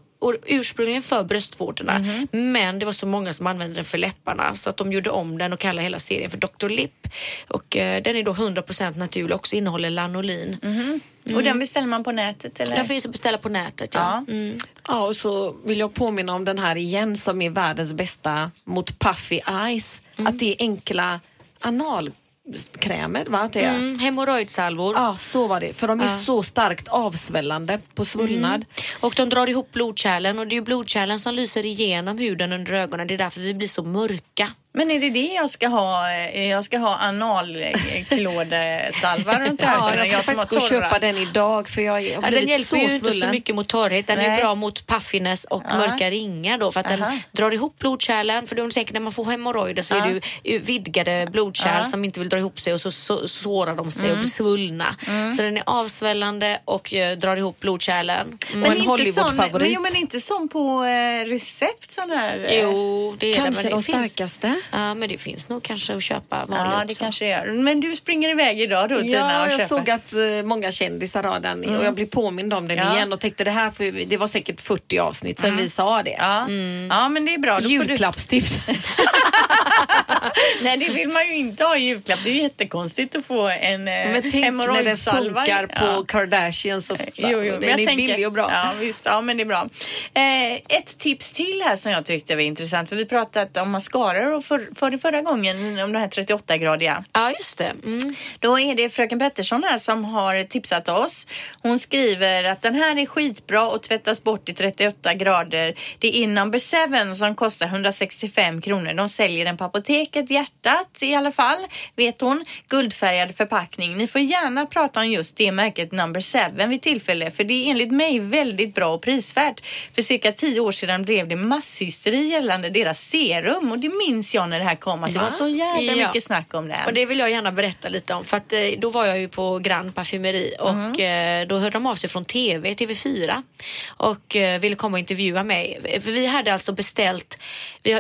ursprungligen för bröstvårtorna men det var så många som använde den för läpparna så att de gjorde om den och kallade hela serien för Dr. Lip. Och eh, den är då 100% naturlig och också innehåller lanolin. Och den beställer man på nätet eller? Den finns att beställa på nätet. Ja. Ja. Mm. Ja, och så vill jag påminna om den här igen som är världens bästa mot puffy eyes. Att det är enkla analkrämer, va? Är. Mm, hemorrojdsalvor. Ja, så var det. För de är så starkt avsvällande på svullnad. Och de drar ihop blodkärlen och det är blodkärlen som lyser igenom huden under ögonen. Det är därför vi blir så mörka. Men är det det jag ska ha? Eh, Jag ska ha analklådesalva *laughs* runt Ja, ögonen? jag ska har faktiskt gå och köpa den idag för jag Ja, den hjälper ju inte så mycket mot torrhet. Den är Nej. bra mot puffiness och Ja. mörka ringar då för att Aha. den drar ihop blodkärlen. För du tänker när man får hemorrojder så Ja. är det ju vidgade blodkärl Ja. som inte vill dra ihop sig och så, så sårar de sig Mm. och blir svullna. Så den är avsvällande och eh, drar ihop blodkärlen. Mm. Och en inte sån, men, jo, men inte som på eh, recept sån här? eh, Jo, det är Kanske det. men de starkaste. Ja, men det finns nog kanske att köpa vanligt Ja, det också. kanske det gör. Men du springer iväg idag då Tina Ja, och jag köper? såg att eh, många kändisar har den och jag blev påmind om den Ja. igen och tänkte det här, vi- det var säkert 40 avsnitt sedan vi sa det. Ja. ja, men det är bra. Julklappstips. *laughs* *laughs* Nej, det vill man ju inte ha i julklapp. Det är ju jättekonstigt att få en eh, Men tänk när den hemorrojdsalva. funkar på. Kardashians och Jo, jo, men den jag är tänker- billig och bra. Ja, visst. Ja, men det är bra. Eh, ett tips till här som jag tyckte var intressant. För vi pratade om mascaror och för, för förra gången om den här 38-gradiga. Ja, just det. Mm. Då är det fröken Pettersson här som har tipsat oss. Hon skriver att den här är skitbra och tvättas bort i 38 grader. Det är number seven som kostar 165 kronor. De säljer den på apoteket, hjärtat i alla fall, vet hon. Guldfärgad förpackning. Ni får gärna prata om just det märket number seven vid tillfälle för det är enligt mig väldigt bra och prisvärt. För cirka tio år sedan blev det masshysteri gällande deras serum och det minns jag när det här kom att det var så jävla Ja. mycket snack om det. Och det vill jag gärna berätta lite om för att eh, då var jag ju på Grand Parfumeri och Mm. eh, då hörde de av sig från TV, TV4 och eh, ville komma och intervjua mig. För vi hade alltså beställt, det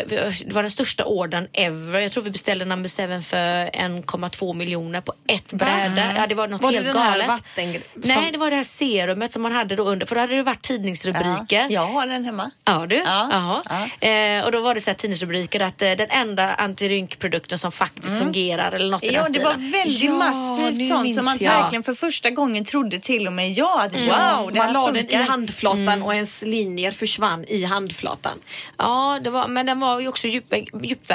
var den största ordern brädan ever. Jag tror vi beställde number seven för 1,2 miljoner på ett bräde. Ja, det var något Var det helt här galet. vattengre- Nej, det var det här serumet som man hade då under. För då hade det varit tidningsrubriker. Jag har den hemma. Ja du? Ja. Jaha. Eh, och då var det så här tidningsrubriker att eh, den enda antirynkprodukten som faktiskt fungerar eller något i Mm. Ja, den det stilen. var väldigt Ja, massivt sånt som man jag. verkligen för första gången trodde till och med jag att wow, Ja, det man la den i handflatan och ens linjer försvann i handflatan. Ja, det var, men den var ju också djup,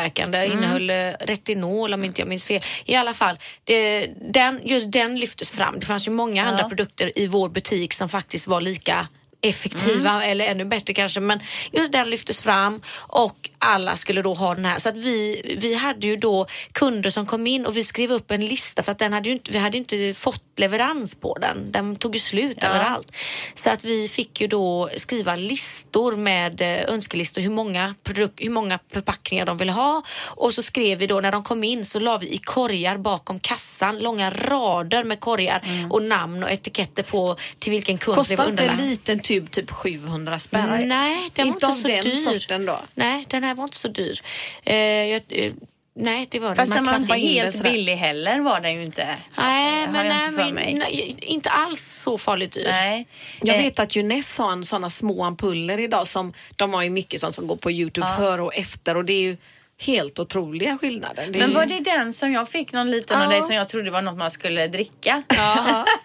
djupverkande. Mm. Innehöll eh, retinol om inte jag minns fel. I alla fall, det, den, just den lyftes fram. Det fanns ju många andra produkter i vår butik som faktiskt var lika effektiva Mm. eller ännu bättre kanske men just den lyftes fram och alla skulle då ha den här så att vi, vi hade ju då kunder som kom in och vi skrev upp en lista för att den hade inte, vi hade inte fått leverans på den. Den tog ju slut överallt. Så att vi fick ju då skriva listor med eh, önskelistor hur många, produk- hur många förpackningar de ville ha och så skrev vi då när de kom in så la vi i korgar bakom kassan långa rader med korgar och namn och etiketter på till vilken kund det var Kostar inte en liten tub typ 700 spänn? Nej, den var Inte inte, av så dyr. sorten då? Nej, den här var inte så dyr. Eh, jag, eh, nej, det var den. Fast Man den var inte helt sådär. billig heller var den ju inte. Nej, men, nej, inte men nej, inte alls så farligt dyr. Nej. Jag Eh, vet att Junes har en sådana små ampuller idag som de har ju mycket sånt som går på Youtube före och efter och det är ju helt otroliga skillnader. Det Men ju- var det den som jag fick någon liten av Ja. dig som jag trodde var något man skulle dricka? Ja. *laughs*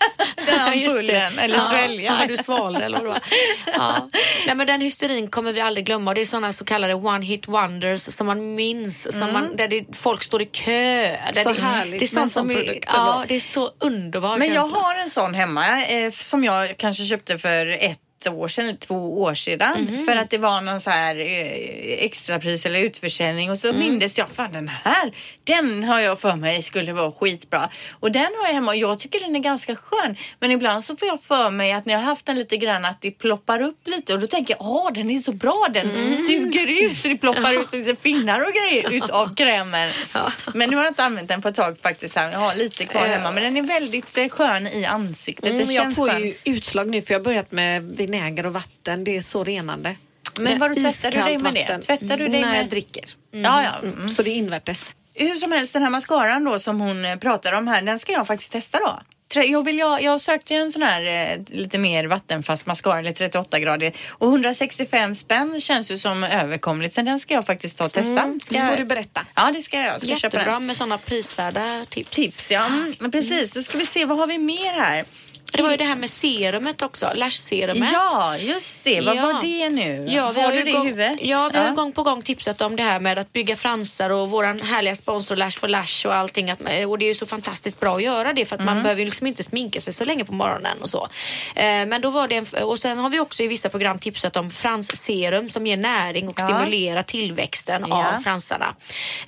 Den ampullen eller ja. svälja. Ja, du svalde eller vad. Ja. Nej, men den hysterin kommer vi aldrig glömma. Det är sådana så kallade one hit wonders som man minns. Som man, där det, folk står i kö. Där Mm. Så det, härligt det är sånt sån som är, Ja, det är så underbar Men jag känsla. har en sån hemma eh, som jag kanske köpte för ett år sedan eller två år sedan Mhm. för att det var någon så här eh, extrapris eller utförsäljning och så Mm. mindes jag fan den här den har jag för mig skulle vara skitbra och den har jag hemma och jag tycker den är ganska skön men ibland så får jag för mig att när jag har haft den lite grann att det ploppar upp lite och då tänker jag åh den är så bra den Mm. suger ut så det ploppar ut lite finnar och grejer *laughs* utav krämen men nu har jag inte använt den på ett tag faktiskt här. jag har lite kvar hemma men den är väldigt eh, skön i ansiktet det Mm, jag känns får skönt. ju utslag nu för jag har börjat med vinäger och vatten. Det är så renande. Men vadå, tvättar du dig med det? Tvättar du dig När med- jag dricker. Ja, ja. Mm. Så det är invärtes. Hur som helst, den här mascaran då som hon eh, pratar om här, den ska jag faktiskt testa då. Jag, vill, jag, jag sökte ju en sån här eh, lite mer vattenfast mascara, eller 38 grader. Och 165 spänn känns ju som överkomligt. Så den ska jag faktiskt ta och testa. Ska Så får du berätta. Ja, det ska jag. jag ska köpa Jättebra den. med sådana prisvärda tips. Tips, ja. Mm, men precis. Då ska vi se, vad har vi mer här? Det var ju det här med serumet också, lash-serumet. Ja, just det. Vad Ja. var det nu? Ja, vi har har, du det i gång, huvudet? ja, vi har ju gång på gång tipsat om det här med att bygga fransar och våran härliga sponsor Lash for Lash och allting. Att, och det är ju så fantastiskt bra att göra det för att Mm. man behöver ju liksom inte sminka sig så länge på morgonen och så. Eh, men då var det en, och sen har vi också i vissa program tipsat om fransserum som ger näring och Ja. stimulerar tillväxten Ja. av fransarna.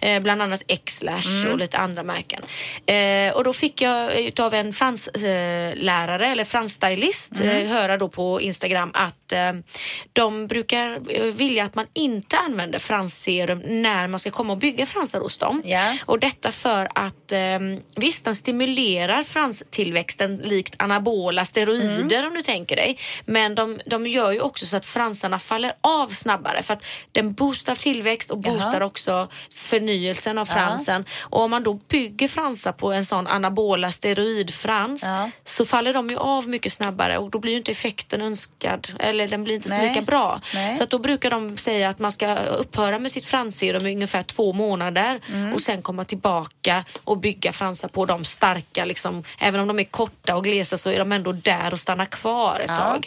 Eh, bland annat X-Lash Mm. och lite andra märken. Eh, och då fick jag utav en franslärare eh, lärare, eller fransstylist Mm. eh, höra då på Instagram att eh, de brukar eh, vilja att man inte använder fransserum när man ska komma och bygga fransar hos dem. Ja. Och detta för att visst, de stimulerar franstillväxten likt anabola steroider Mm. om du tänker dig. Men de, de gör ju också så att fransarna faller av snabbare för att den boostar tillväxt och boostar Jaha. också förnyelsen av fransen. Och om man då bygger fransar på en sån anabola steroidfrans Ja. så faller de ju av mycket snabbare och då blir ju inte effekten önskad eller den blir inte så Nej. lika bra. Nej. Så att då brukar de säga att man ska upphöra med sitt fransserum i ungefär två månader Mm. och sen komma tillbaka och bygga fransar på de starka. Liksom, även om de är korta och glesa så är de ändå där och stannar kvar ett tag.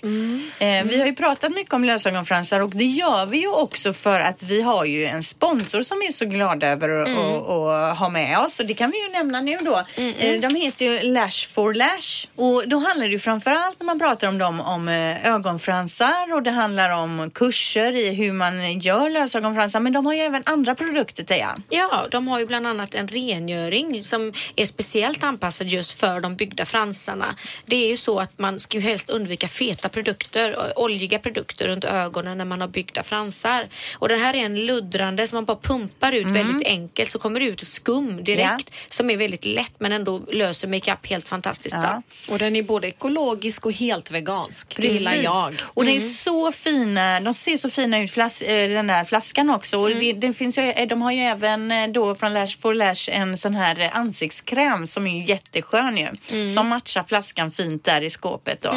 Eh, vi har ju pratat mycket om lösögonfransar och det gör vi ju också för att vi har ju en sponsor som vi är så glada över att Mm. ha med oss och det kan vi ju nämna nu då. Eh, de heter ju Lash for Lash och då handlar det ju framförallt när man pratar om dem om eh, ögonfransar och det handlar om kurser i hur man gör lösögonfransar men de har ju även andra produkter Teija. Ja, de har ju bland annat en rengöring som är speciellt anpassad just för de byggda fransarna. Det är ju så att man ska ju helst undvika feta produkter, oljiga produkter runt ögonen när man har byggda fransar. Och den här är en luddrande som man bara pumpar ut väldigt enkelt så kommer det ut skum direkt som är väldigt lätt men ändå löser makeup helt fantastiskt bra. Och den är både ekologisk och helt vegansk. Det gillar Precis. jag. Och det är så fina, de ser så fina ut, flas, eh, den där flaskan också. Och det, det finns ju, eh, de har ju även eh, då från Lash for Lash en sån här ansiktskräm som är jätteskön ju. Som matchar flaskan fint där i skåpet då.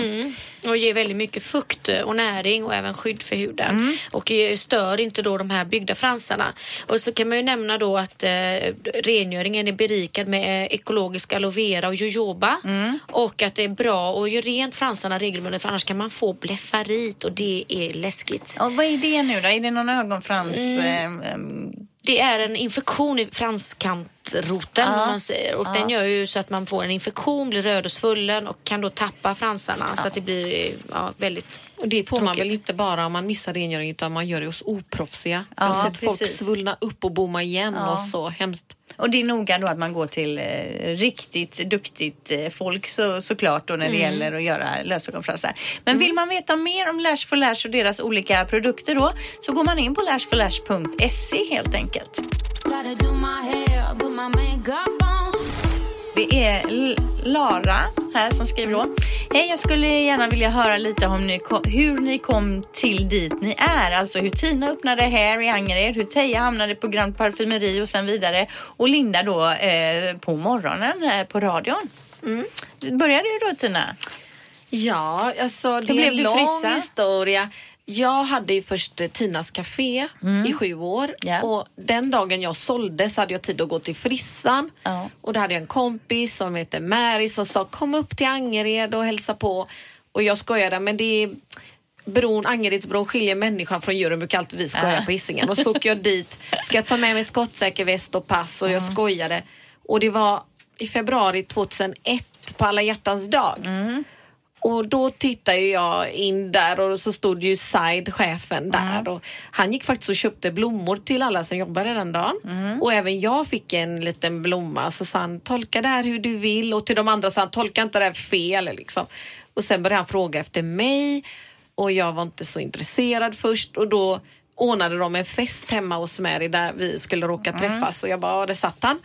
Och ger väldigt mycket fukt och näring och även skydd för huden. Och stör inte då de här byggda fransarna. Och så kan man ju nämna då att eh, rengöringen är berikad med eh, ekologisk aloe vera och jojoba. Och att det är bra att göra rent fransarna regelbundet för annars kan man få blefarit och det är läskigt. Och vad är det nu då? Är det någon ögonfrans? eh, eh, Det är en infektion i franskantroten om man säger. och den gör ju så att man får en infektion, blir röd och svullen och kan då tappa fransarna så att det blir ja, väldigt Och det får man Tråkigt. väl inte bara om man missar rengöring utan man gör det hos oproffsiga. jag Ja, har sett folk precis. svullna upp och bomma igen och så hemskt. Och det är noga då att man går till eh, riktigt duktigt eh, folk så, såklart då när det gäller att göra lösögonfransar. Men vill man veta mer om Lash for Lash och deras olika produkter då så går man in på lashforlash.se helt enkelt. Det är Lara här som skriver då. Hej, jag skulle gärna vilja höra lite om ni kom, hur ni kom till dit ni är. Alltså hur Tina öppnade Hair i Angered, hur Teija hamnade på Grand Parfumeri och sen vidare. Och Linda då eh, på morgonen här på radion. Börjar du då Tina? Ja, alltså det är en lång frissa? historia. Jag hade ju först eh, Tinas Café i sju år Mm. Ja. och den dagen jag sålde så hade jag tid att gå till frissan Ja. och då hade jag en kompis som heter Mary som sa kom upp till Angered och hälsa på och jag skojade men det är bron, Angeredsbron skiljer människan från djuren brukar alltid vi skoja på Hisingen och så åker jag dit, ska jag ta med mig skottsäker väst och pass och jag Mm. skojade och det var i februari 2001 på alla hjärtans dag. Mm. Och då tittade jag in där och så stod ju Said, chefen, där. Och han gick faktiskt och köpte blommor till alla som jobbade den dagen. Och även jag fick en liten blomma. Så sa han, tolka det här hur du vill. Och till de andra sa han, tolka inte det här fel. Liksom. Och sen började han fråga efter mig. Och jag var inte så intresserad först. Och då ordnade de en fest hemma hos Mary där vi skulle råka träffas. Och jag bara, ja, där satt han.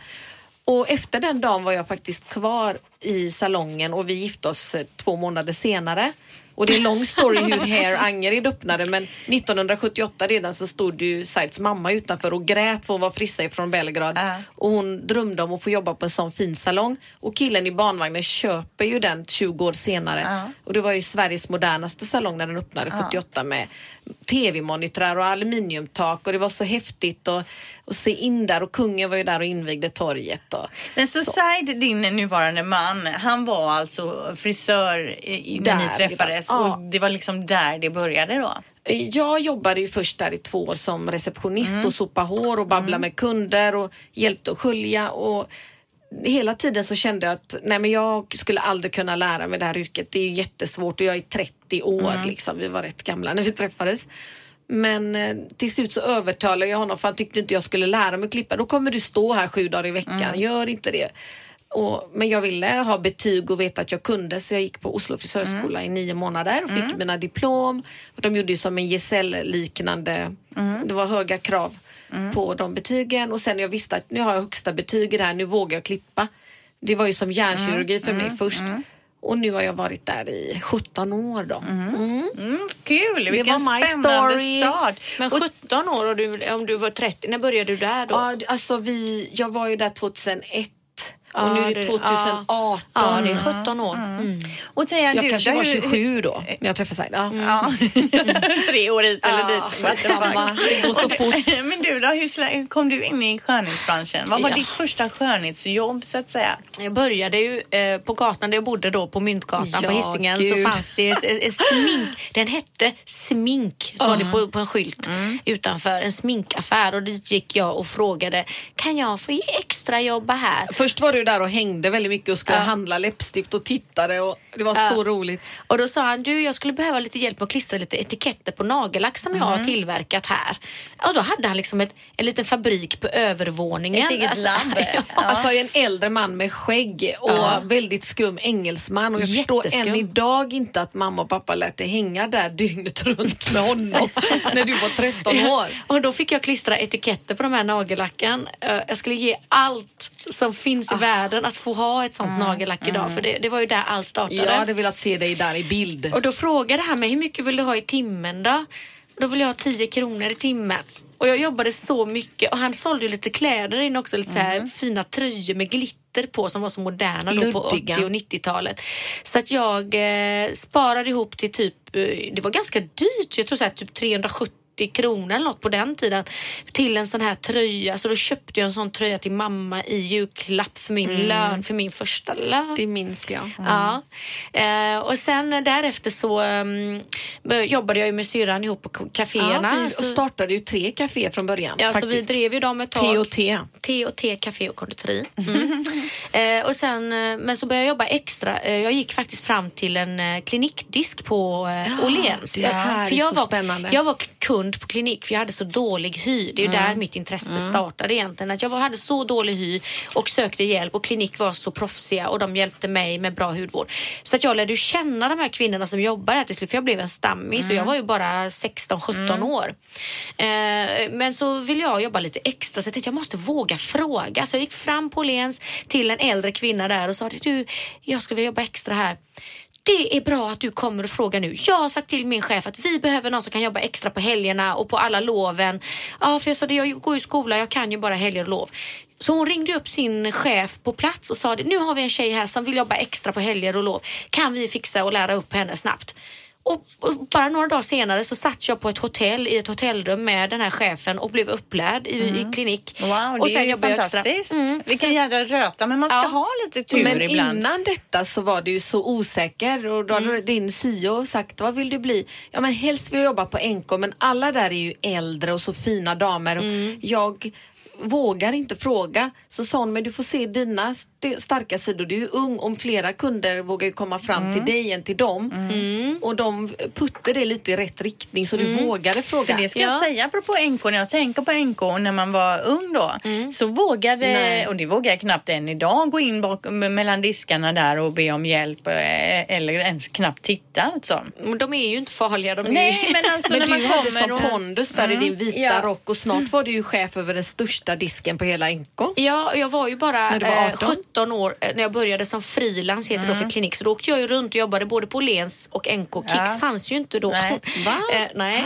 Och efter den dagen var jag faktiskt kvar i salongen och vi gifte oss eh, två månader senare. Och det är en lång story *laughs* hur Hair Angered öppnade men 1978 redan så stod ju Saids mamma utanför och grät för hon var frissa ifrån Belgrad. Ja. Och hon drömde om att få jobba på en sån fin salong. Och killen i barnvagnen köper ju den 20 år senare. Ja. Och det var ju Sveriges modernaste salong när den öppnade 78 med tv-monitrar och aluminiumtak och det var så häftigt att att se in där och kungen var ju där och invigde torget. Och, Men så, Said, din nuvarande man, han var alltså frisör i, när ni träffades ja. och det var liksom där det började då? Jag jobbade ju först där i två år som receptionist och sopa hår och babbla med kunder och hjälpte att skölja och hela tiden så kände jag att nej men jag skulle aldrig kunna lära mig det här yrket. Det är ju jättesvårt och jag är 30 år liksom. Vi var rätt gamla när vi träffades. Men eh, till slut så övertalade jag honom för han tyckte inte jag skulle lära mig klippa. Då kommer du stå här sju dagar i veckan. Gör inte det. Och, men jag ville ha betyg och veta att jag kunde så jag gick på Oslo frisörskola i nio månader och fick mina diplom. De gjorde ju som en gesällliknande, det var höga krav på de betygen och sen när jag visste att nu har jag högsta betyg i det här, nu vågar jag klippa. Det var ju som hjärnkirurgi för mig först. Och nu har jag varit där i 17 år då. Mm. Mm, kul, vilken var my spännande story. start. Men Och- 17 år och du, om du var 30, när började du där då? Ja, alltså vi, jag var ju där 2001 och Ja, nu är det det- 2018. Ja, det är 17 år. Mm. Och Teija, Jag du, kanske var hur- 27 då när jag träffade Said. Ja. Ja. *laughs* Tre år hit eller Ja, dit. Det går så fort. *laughs* Men du då, hur kom du in i skönhetsbranschen? Vad var Ja. ditt första skönhetsjobb så att säga? Jag började ju eh, på gatan där jag bodde då på Myntgatan Ja, på Hisingen gud. så fanns det ett, ett, ett smink. Den hette Smink var det på, på en skylt utanför en sminkaffär och dit gick jag och frågade kan jag få extra jobba här? Först var du där och hängde väldigt mycket och skulle Ja. handla läppstift och tittade och det var så roligt. Och då sa han, du jag skulle behöva lite hjälp med att klistra lite etiketter på nagellack som jag har tillverkat här. Och då hade han liksom ett, en liten fabrik på övervåningen. Ett eget labb. *laughs* ja. Alltså en äldre man med skägg och Ja. väldigt skum engelsman och jag förstår Jätteskum. än idag inte att mamma och pappa lät dig hänga där dygnet runt med honom *laughs* när du var 13 år. Och då fick jag klistra etiketter på de här nagellacken. Eh, Jag skulle ge allt som finns i Ah, världen att få ha ett sånt nagellack idag. För det, det var ju där allt startade. Jag hade velat se dig där i bild. Och då frågade han mig, hur mycket vill du ha i timmen då? Då vill jag ha 10 kronor i timmen. Och jag jobbade så mycket och han sålde ju lite kläder in också, lite så här fina tröjor med glitter på som var så moderna då på Luddiga. 80 och 90-talet. Så att jag eh, sparade ihop till typ, eh, det var ganska dyrt, jag tror så här, typ 370 kronor eller något på den tiden till en sån här tröja. Så då köpte jag en sån tröja till mamma i julklapp för min lön, för min första lön. Det minns jag. Ja. Eh, och sen därefter så um, jobbade jag ju med syrran ihop på kaféerna. Ja, så, startade ju tre kaféer från början. ja, så vi faktiskt. drev ju dem ett tag. T och T. T och T, café och konditori. Mm. *laughs* eh, och sen, eh, men så började jag jobba extra. Eh, jag gick faktiskt fram till en klinikdisk på eh, Åhléns. här för jag var, spännande. Jag var kund på klinik för jag hade så dålig hy. Det är ju där mitt intresse startade egentligen. Att jag hade så dålig hy och sökte hjälp och klinik var så proffsiga och de hjälpte mig med bra hudvård. Så att jag lärde känna de här kvinnorna som jobbar här till slut för jag blev en stammis och jag var ju bara 16-17 år. Eh, men så ville jag jobba lite extra så jag tänkte jag måste våga fråga. Så jag gick fram på Åhléns till en äldre kvinna där och sa du, jag skulle vilja jobba extra här. Det är bra att du kommer och frågar nu. Jag har sagt till min chef att vi behöver någon som kan jobba extra på helgerna och på alla loven. Ja, för jag sa det, jag går i skola, jag kan ju bara helger och lov. Så hon ringde upp sin chef på plats och sa nu har vi en tjej här som vill jobba extra på helger och lov. Kan vi fixa och lära upp henne snabbt? Och, och bara några dagar senare så satt jag på ett hotell i ett hotellrum med den här chefen och blev upplärd i, i klinik. Wow, det och är ju jobbade jag extra. fantastiskt. Mm. Vilken jädra röta, men man ska Ja. ha lite tur Men ibland. innan detta så var du ju så osäker och då hade Mm. din syo sagt vad vill du bli? Ja men helst vill jag jobba på NK men alla där är ju äldre och så fina damer och Mm. jag vågar inte fråga. Så sa hon, men du får se dina st- starka sidor. Du är ju ung om flera kunder vågar ju komma fram Mm. till dig än till dem. Och de putte det lite i rätt riktning så du vågade fråga. För det ska Ja. jag säga apropå NK, när jag tänker på NK när man var ung då, så vågade, Nej. och det vågar jag knappt än idag, gå in bak, mellan diskarna där och be om hjälp eh, eller ens knappt titta. Alltså. De är ju inte farliga. De är Nej, men alltså *laughs* Men när du man hade och... pondus där i din vita Ja. rock och snart var du ju chef över den största disken på hela NK. Ja, jag var ju bara När var eh, 18? 17 år eh, när jag började som frilans heter det då för klinik. Så då åkte jag ju runt och jobbade både på Åhléns och NK. Kicks Ja. fanns ju inte då. Nej. *laughs* Va? eh, nej.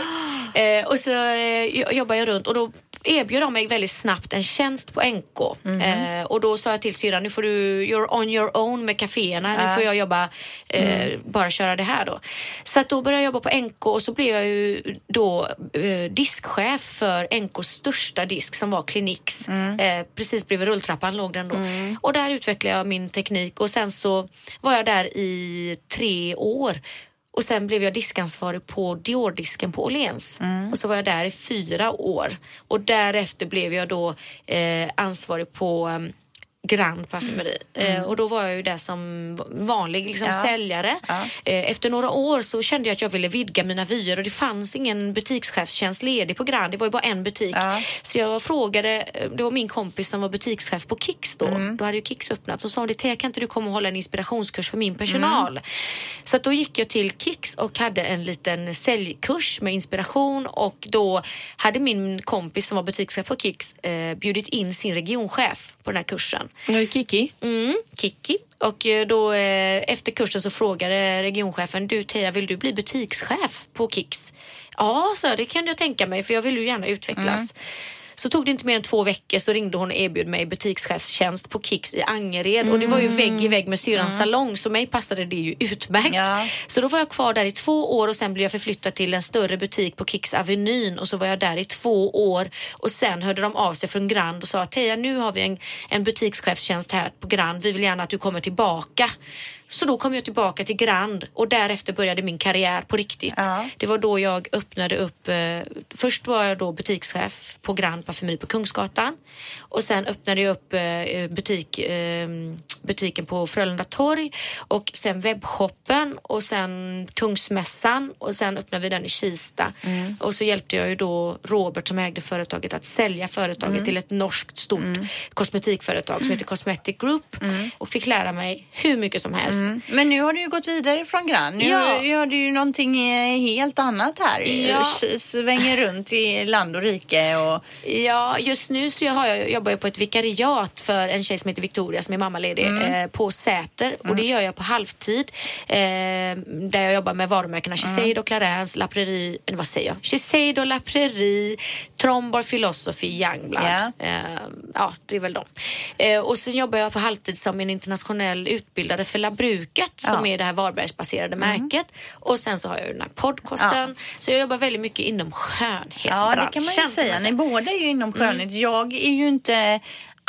Eh, och så eh, jo- jobbade jag runt och då erbjöd de mig väldigt snabbt en tjänst på NK. Eh, och då sa jag till syrran, nu får du, you're on your own med kaféerna. Nu får jag jobba, eh, bara köra det här då. Så att då började jag jobba på NK och så blev jag ju då eh, diskchef för NKs största disk som var Cliniques. Eh, precis bredvid rulltrappan låg den då. Och där utvecklade jag min teknik och sen så var jag där i tre år. Och sen blev jag diskansvarig på Dior-disken på Åhléns. Och så var jag där i fyra år. Och därefter blev jag då eh, ansvarig på um, Grand Parfumeri. Eh, och då var jag ju där som vanlig liksom, Ja. säljare. Eh, efter några år så kände jag att jag ville vidga mina vyer och det fanns ingen butikschefstjänst ledig på Grand. Det var ju bara en butik. Ja. Så jag frågade, eh, det var min kompis som var butikschef på Kicks då. Då hade ju Kicks öppnat. Så sa hon, kan inte du komma och hålla en inspirationskurs för min personal? Så att då gick jag till Kicks och hade en liten säljkurs med inspiration och då hade min kompis som var butikschef på Kicks eh, bjudit in sin regionchef på den här kursen. Var det Kiki? Mm, Kiki. Och eh, då eh, efter kursen så frågade regionchefen, du Teija vill du bli butikschef på Kicks? Ja, så det kan jag tänka mig för jag vill ju gärna utvecklas. Så tog det inte mer än två veckor så ringde hon och erbjöd mig butikschefstjänst på Kicks i Angered och det var ju vägg i vägg med syrrans salong så mig passade det ju utmärkt. Ja. Så då var jag kvar där i två år och sen blev jag förflyttad till en större butik på Kicks Avenyn och så var jag där i två år och sen hörde de av sig från Grand och sa Teija nu har vi en, en butikschefstjänst här på Grand, vi vill gärna att du kommer tillbaka. Så då kom jag tillbaka till Grand och därefter började min karriär på riktigt. Ja. Det var då jag öppnade upp, eh, först var jag då butikschef på Grand Parfumeri på Kungsgatan och sen öppnade jag upp eh, butik, eh, butiken på Frölunda torg och sen webbshoppen och sen Kungsmässan och sen öppnade vi den i Kista. Och så hjälpte jag ju då Robert som ägde företaget att sälja företaget till ett norskt stort kosmetikföretag som heter Cosmetic Group och fick lära mig hur mycket som helst. Men nu har du ju gått vidare från Grann. Nu Ja. gör du ju någonting eh, helt annat här. Ja. S- Svänger runt i land och rike och... Ja, just nu så jag har jag, jobbar jag på ett vikariat för en tjej som heter Victoria som är mammaledig eh, på Säter och det gör jag på halvtid. Eh, där jag jobbar med varumärkena Shiseido, Clarins, La Prairie, eller vad säger jag? Shiseido, La Prairie, Trombor, Philosophy, Youngblood. Ja. Eh, ja, det är väl dem. Eh, och sen jobbar jag på halvtid som en internationell utbildare för Labruket som Ja. är det här Varbergsbaserade märket. Och sen så har jag den här podcasten. Så jag jobbar väldigt mycket inom skönhetsbranschen. Ja, det kan man ju säga. Ni båda är ju inom skönhet. Jag är ju inte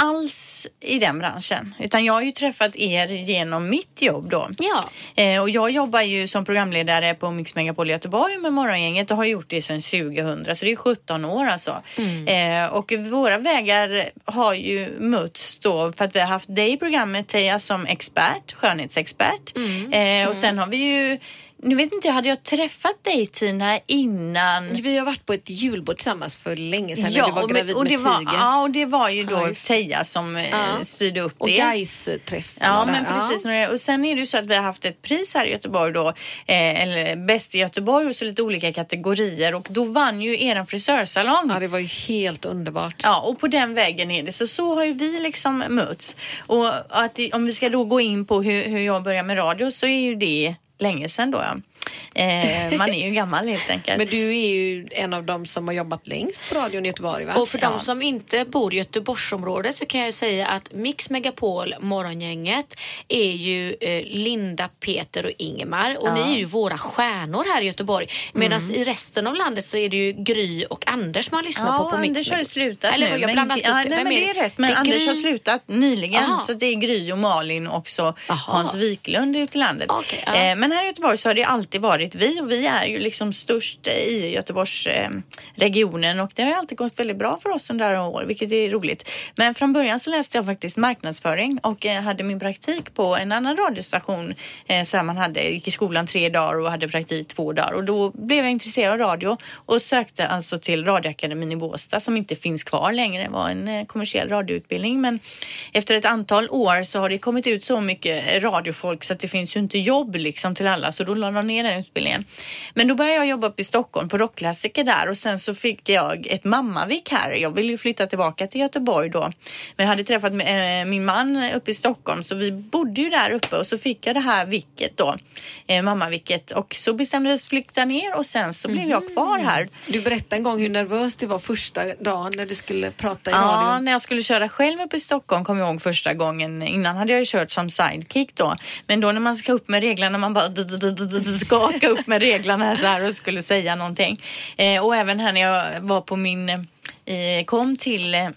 alls i den branschen. Utan jag har ju träffat er genom mitt jobb då. Ja. Eh, och jag jobbar ju som programledare på Mix Megapol i Göteborg med Morgongänget och har gjort det sedan 2000 så det är 17 år alltså. Eh, och våra vägar har ju mötts då för att vi har haft dig i programmet Teija som expert, skönhetsexpert. Eh, och sen har vi ju, nu vet inte jag, hade jag träffat dig Tina innan? Vi har varit på ett julbord tillsammans för länge sedan när du var och gravid och det med var, Tiger. Ja, och det var ju då Ja. Teija som eh, Ja. styrde upp och det. Gais-träffen. Ja, och men precis. Och sen är det ju så att vi har haft ett pris här i Göteborg då, eh, eller bäst i Göteborg och så lite olika kategorier och då vann ju eran frisörsalong. Ja, det var ju helt underbart. Ja, och på den vägen är det. Så så har ju vi liksom mötts. Och att om vi ska då gå in på hur, hur jag började med radio så är ju det länge sedan då. Ja. Eh, man är ju gammal helt enkelt. Men du är ju en av dem som har jobbat längst på radion i Göteborg va? Och för Ja. de som inte bor i Göteborgsområdet så kan jag säga att Mix Megapol, Morgongänget, är ju eh, Linda, Peter och Ingemar. Och ni är ju våra stjärnor här i Göteborg. Medan Mm. i resten av landet så är det ju Gry och Anders man lyssnar på på Mix Anders har ju Megapol. slutat Eller nu. jag men- blandat ja, upp det. nej, men är det är det? rätt. Men Det är Anders Gry- har slutat nyligen. Aha. Så det är Gry och Malin och också Aha. Hans Wiklund ute i landet. Ja. eh, men här i Göteborg så har det alltid varit vi och vi är ju liksom störst i Göteborgsregionen och det har ju alltid gått väldigt bra för oss under några år, vilket är roligt. Men från början så läste jag faktiskt marknadsföring och eh, hade min praktik på en annan radiostation eh, så här man hade, gick i skolan tre dagar och hade praktik två dagar och då blev jag intresserad av radio och sökte alltså till Radioakademin i Båstad som inte finns kvar längre. Det var en eh, kommersiell radioutbildning men efter ett antal år så har det kommit ut så mycket radiofolk så att det finns ju inte jobb liksom till alla så då la de ner den utbildningen. Men då började jag jobba uppe i Stockholm på rockklassiker där och sen så fick jag ett mammavik här. Jag ville ju flytta tillbaka till Göteborg då. Men jag hade träffat eh, min man uppe i Stockholm så vi bodde ju där uppe och så fick jag det här vicket då, eh, mammavicket och så bestämde jag oss flytta ner och sen så blev jag kvar här. Du berättade en gång hur nervös du var första dagen när du skulle prata i Ja, radion. när jag skulle köra själv upp i Stockholm kom jag ihåg första gången. Innan hade jag ju kört som sidekick då. Men då när man ska upp med reglerna, man bara skaka upp med reglerna här så här och skulle säga någonting. Eh, och även här när jag var på min eh, eh, kom till eh,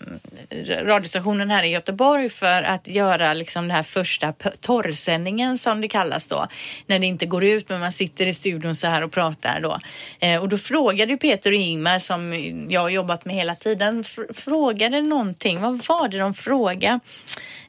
radiostationen här i Göteborg för att göra liksom den här första torrsändningen som det kallas då. När det inte går ut men man sitter i studion så här och pratar då. Och då frågade ju Peter och Ingmar som jag har jobbat med hela tiden frågade någonting. Vad var det de frågade?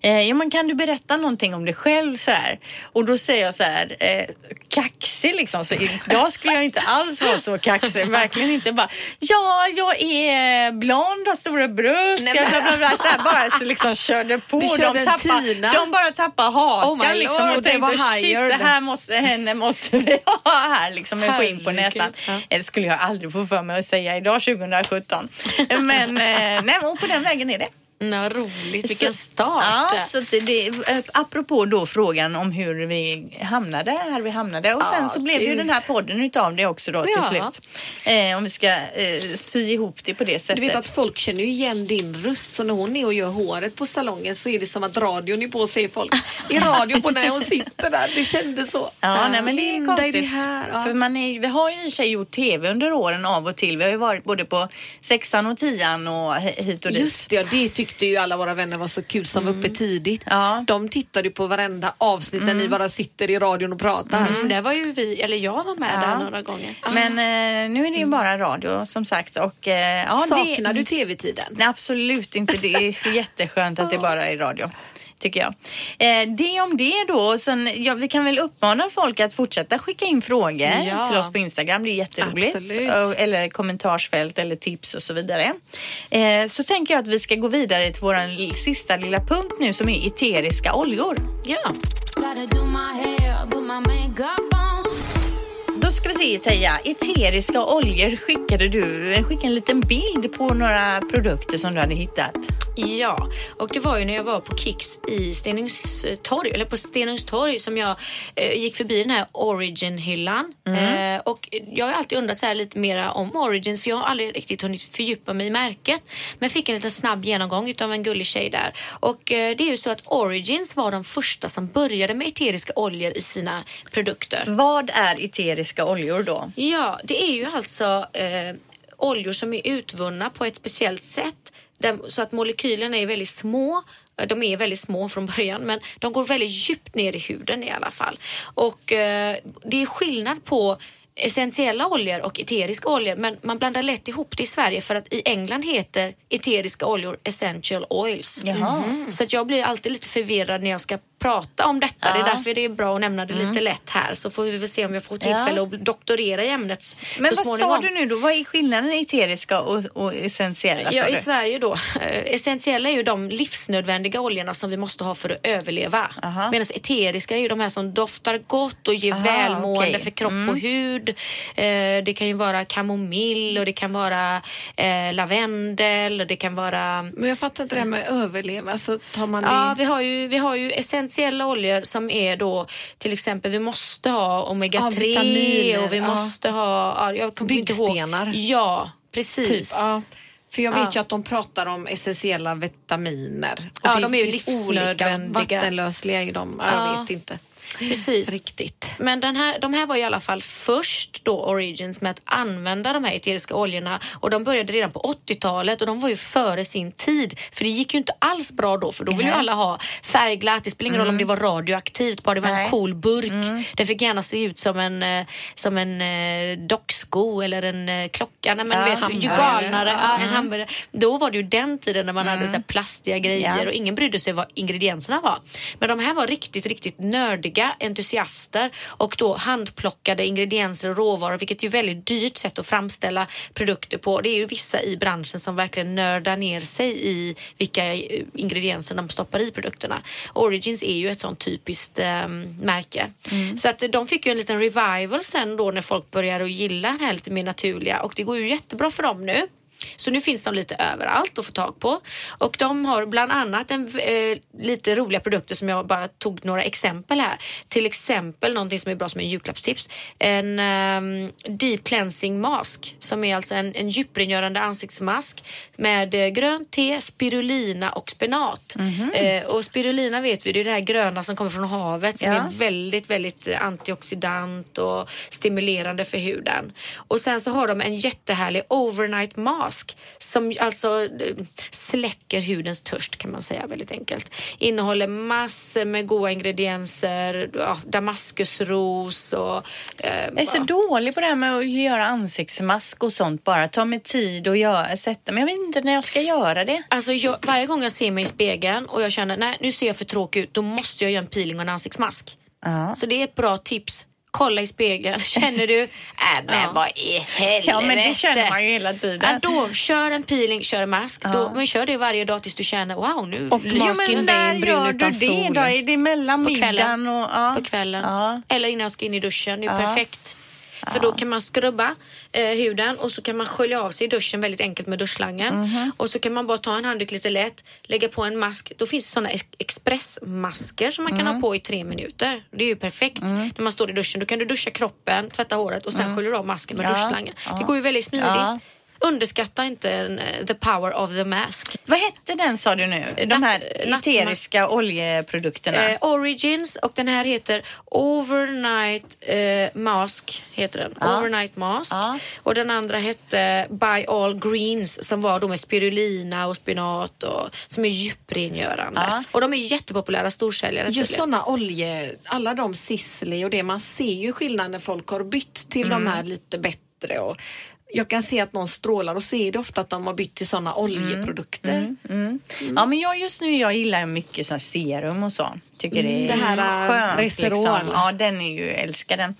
Eh, ja, men kan du berätta någonting om dig själv så här? Och då säger jag så här, eh, kaxig liksom. Så idag skulle jag inte alls vara så kaxig. Verkligen inte bara, ja, jag är blond, har stora bröst. Nej, men- bla, bla, bla, så här, bara så liksom körde på. Du körde de, tappar, de bara tappar hakan Oh my liksom. lord, Och det var tänkte, shit, hired. det här måste, henne måste vi *laughs* ha här liksom med skinn på näsan. Ja. Eh, Det skulle jag aldrig få för mig att säga idag 2017. Men, eh, nej, och på den vägen är det. Mm, vad roligt, vilken Så- start. Ja, så det, det, eh, apropå då frågan om hur vi hamnade här vi hamnade. Och sen Ja, så blev det ju gud. den här podden utav det också då till Ja. slut. Eh, om vi ska eh, sy ihop det på det sättet. Du vet att folk känner ju igen din röst så när hon är och gör håret på salongen så är det som att radion är på säger folk i radio på när hon sitter där. Det kändes så. Ja, nej, men det är konstigt. det här? Ja. För man är, vi har ju i sig gjort tv under åren av och till. Vi har ju varit både på sexan och tian och hi- hit och dit. Just det, ja, det tyckte ju alla våra vänner var så kul som var uppe tidigt. Ja. De tittade på varenda avsnitt där ni bara sitter i radion och pratar. Mm, där var ju vi, eller jag var med Ja. där några gånger. Men eh, nu är det ju bara radio som sagt. Och, eh, ja, Saknar det, du tv-tiden? Nej, absolut inte. Det är *laughs* jätteskönt att det bara är radio. Tycker jag. Eh, det om det då. Sen, ja, vi kan väl uppmana folk att fortsätta skicka in frågor Ja. till oss på Instagram. Det är jätteroligt. Absolut. Eller kommentarsfält eller tips och så vidare. Eh, så tänker jag att vi ska gå vidare till vår sista lilla punkt nu som är eteriska oljor. Ja. Då ska vi se Teija, eteriska oljor skickade du. Skickade en liten bild på några produkter som du hade hittat. Ja, och det var ju när jag var på Kicks i Stenungstorg, eller på Stenungstorg som jag eh, gick förbi den här Origin-hyllan. Eh, och jag har alltid undrat så här lite mera om Origins för jag har aldrig riktigt hunnit fördjupa mig i märket. Men fick en liten snabb genomgång utav en gullig tjej där. Och eh, det är ju så att Origins var de första som började med eteriska oljor i sina produkter. Vad är eteriska oljor då? Ja, det är ju alltså eh, oljor som är utvunna på ett speciellt sätt. Där, så att molekylerna är väldigt små. Eh, De är väldigt små från början men de går väldigt djupt ner i huden i alla fall. Och eh, det är skillnad på essentiella oljor och eteriska oljor men man blandar lätt ihop det i Sverige för att i England heter eteriska oljor essential oils. Jaha. Så att jag blir alltid lite förvirrad när jag ska prata om detta. Det är Ja. Mm. därför det är bra att nämna det lite lätt här så får vi väl se om jag får tillfälle Ja. att doktorera i ämnet Men så vad småningom. sa du nu då? Vad är skillnaden eteriska och, och essentiella? Ja, i? Sverige då. Eh, essentiella är ju de livsnödvändiga oljorna som vi måste ha för att överleva. Aha. Medan eteriska är ju de här som doftar gott och ger Aha, välmående okej. för kropp Mm. och hud. Eh, det kan ju vara kamomill och det kan vara eh, lavendel och det kan vara Men jag fattar inte det här med överleva. Alltså, tar man Ja, det... vi har, ju, vi har ju essentiella oljor som är då till exempel vi måste ha omega Ja, 3 vitaminer, och vi ja. måste ha, ja. Byggstenar. Ja, precis. Typ, ja. För jag vet Ja. ju att de pratar om essentiella vitaminer. Och Ja, det de är ju. Olika vattenlösliga är de. Ja. Ja. Jag vet inte Precis. riktigt. Men den här, de här var i alla fall först då Origins med att använda de här eteriska oljorna och de började redan på 80-talet och de var ju före sin tid för det gick ju inte alls bra då för då ville ju alla ha färgglatt. Det spelar ingen roll om det var radioaktivt, bara det var Nej. en cool burk. Det fick gärna se ut som en, eh, som en eh, docksko eller en eh, klocka. Nej, men Ja, vet, ju galnare, ja, en hamburgare. Då var det ju den tiden när man hade så plastiga grejer Ja. och ingen brydde sig vad ingredienserna var. Men de här var riktigt, riktigt nördiga entusiaster och då handplockade ingredienser och råvaror vilket är ett väldigt dyrt sätt att framställa produkter på. Det är ju vissa i branschen som verkligen nördar ner sig i vilka eh, ingredienser de stoppar i produkterna. Origins är ju ett sånt typiskt eh, märke. Så att de fick ju en liten revival sen då när folk började att gilla det här lite mer naturliga och det går ju jättebra för dem nu. Så nu finns de lite överallt att få tag på. Och de har bland annat en, eh, lite roliga produkter som jag bara tog några exempel här. Till exempel någonting som är bra som en julklappstips. En ehm, deep cleansing mask som är alltså en, en djuprengörande ansiktsmask med eh, grönt te, spirulina och spenat. Eh, och spirulina vet vi, det är det här gröna som kommer från havet som Ja. är väldigt, väldigt eh, antioxidant och stimulerande för huden. Och sen så har de en jättehärlig overnight mask som alltså eh, släcker hudens törst kan man säga väldigt enkelt. Innehåller massor med goda ingredienser, ja, damaskusros och... Eh, Jag är så ja. dålig på det här med att göra ansiktsmask och sånt bara. Ta mig tid och göra, sätta mig. Jag vet inte när jag ska göra det. Alltså jag, varje gång jag ser mig i spegeln och jag känner nej nu ser jag för tråkig ut, då måste jag göra en peeling och en ansiktsmask. Ja. Så det är ett bra tips. Kolla i spegeln. *laughs* Känner du, äh, men Ja. vad i helvete. Ja, men det känner man ju hela tiden. Ja, då, kör en peeling, kör en mask. Då, men kör det varje dag tills du känner wow nu Och lyser Jo, men när gör du det då? Är det mellan på middagen kvällen. och... Ja. På kvällen. Ja. Eller innan jag ska in i duschen. Det är Ja. perfekt. För då kan man skrubba eh, huden och så kan man skölja av sig i duschen väldigt enkelt med duschslangen. Mhm. Och så kan man bara ta en handduk lite lätt, lägga på en mask. Då finns det sådana ex- expressmasker som man kan Mm. ha på i tre minuter. Det är ju perfekt när man står i duschen. Då kan du duscha kroppen, tvätta håret och sen sköljer du av masken med Mm. Ja, duschslangen. Det går ju väldigt smidigt. Ja. Underskatta inte eh, the power of the mask. Vad hette den sa du nu? De här eteriska oljeprodukterna. Eh, Origins och den här heter Overnight eh, Mask. Heter den. Ja. Overnight Mask. Ja. Och den andra hette By All Greens som var då med spirulina och spinat och som är djuprengörande. Ja. Och de är jättepopulära storsäljare. Just sådana olje, alla de Sisley och det, man ser ju skillnad när folk har bytt till Mm. de här lite bättre och jag kan se att någon strålar och så är det ofta att de har bytt till sådana oljeprodukter. Mm, mm, mm. Ja, men jag just nu jag gillar mycket så här serum och så. Tycker det är det här, äh, skönt. Reserol. Liksom. Ja, den är ju, älskar den.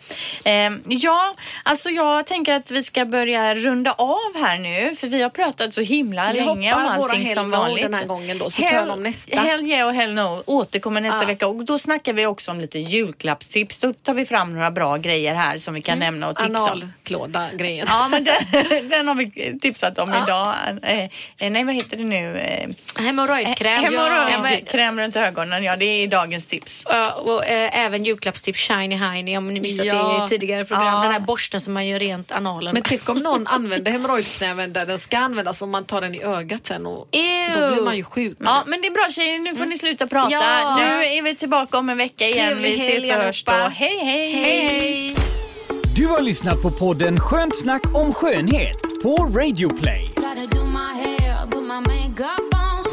Eh, ja, alltså jag tänker att vi ska börja runda av här nu. För vi har pratat så himla Vi länge om hoppar våra allting hell som vanligt. den här gången då, så tar jag dem nästa. Hell yeah och hell no återkommer nästa Ja. vecka. Och då snackar vi också om lite julklappstips. Då tar vi fram några bra grejer här som vi kan nämna och tipsa om. Analklåda-grejen. Ja, men den, *laughs* den har vi tipsat om idag. Eh, eh, nej, vad heter det nu? Eh, Hemorrojdkräm. Hemorrojdkräm runt ögonen, ja det är dagens tips. Ja, och eh, även julklappstips Shiny Heiny om ni missat Ja. det i tidigare program. Ja. Den här borsten som man gör rent analen Men tänk om någon använder hemorrojdknäven där den ska användas och man tar den i ögat sen och Ew. då blir man ju sjuk. Ja, men det är bra tjejer, nu får ni sluta prata. Ja. Nu är vi tillbaka om en vecka igen. Trevlig Vi ses helg och hörs då. Hej, hej! Hej, hej. Du har lyssnat på podden Skönt snack om skönhet på Radio Play. Gotta do my hair, put my makeup on.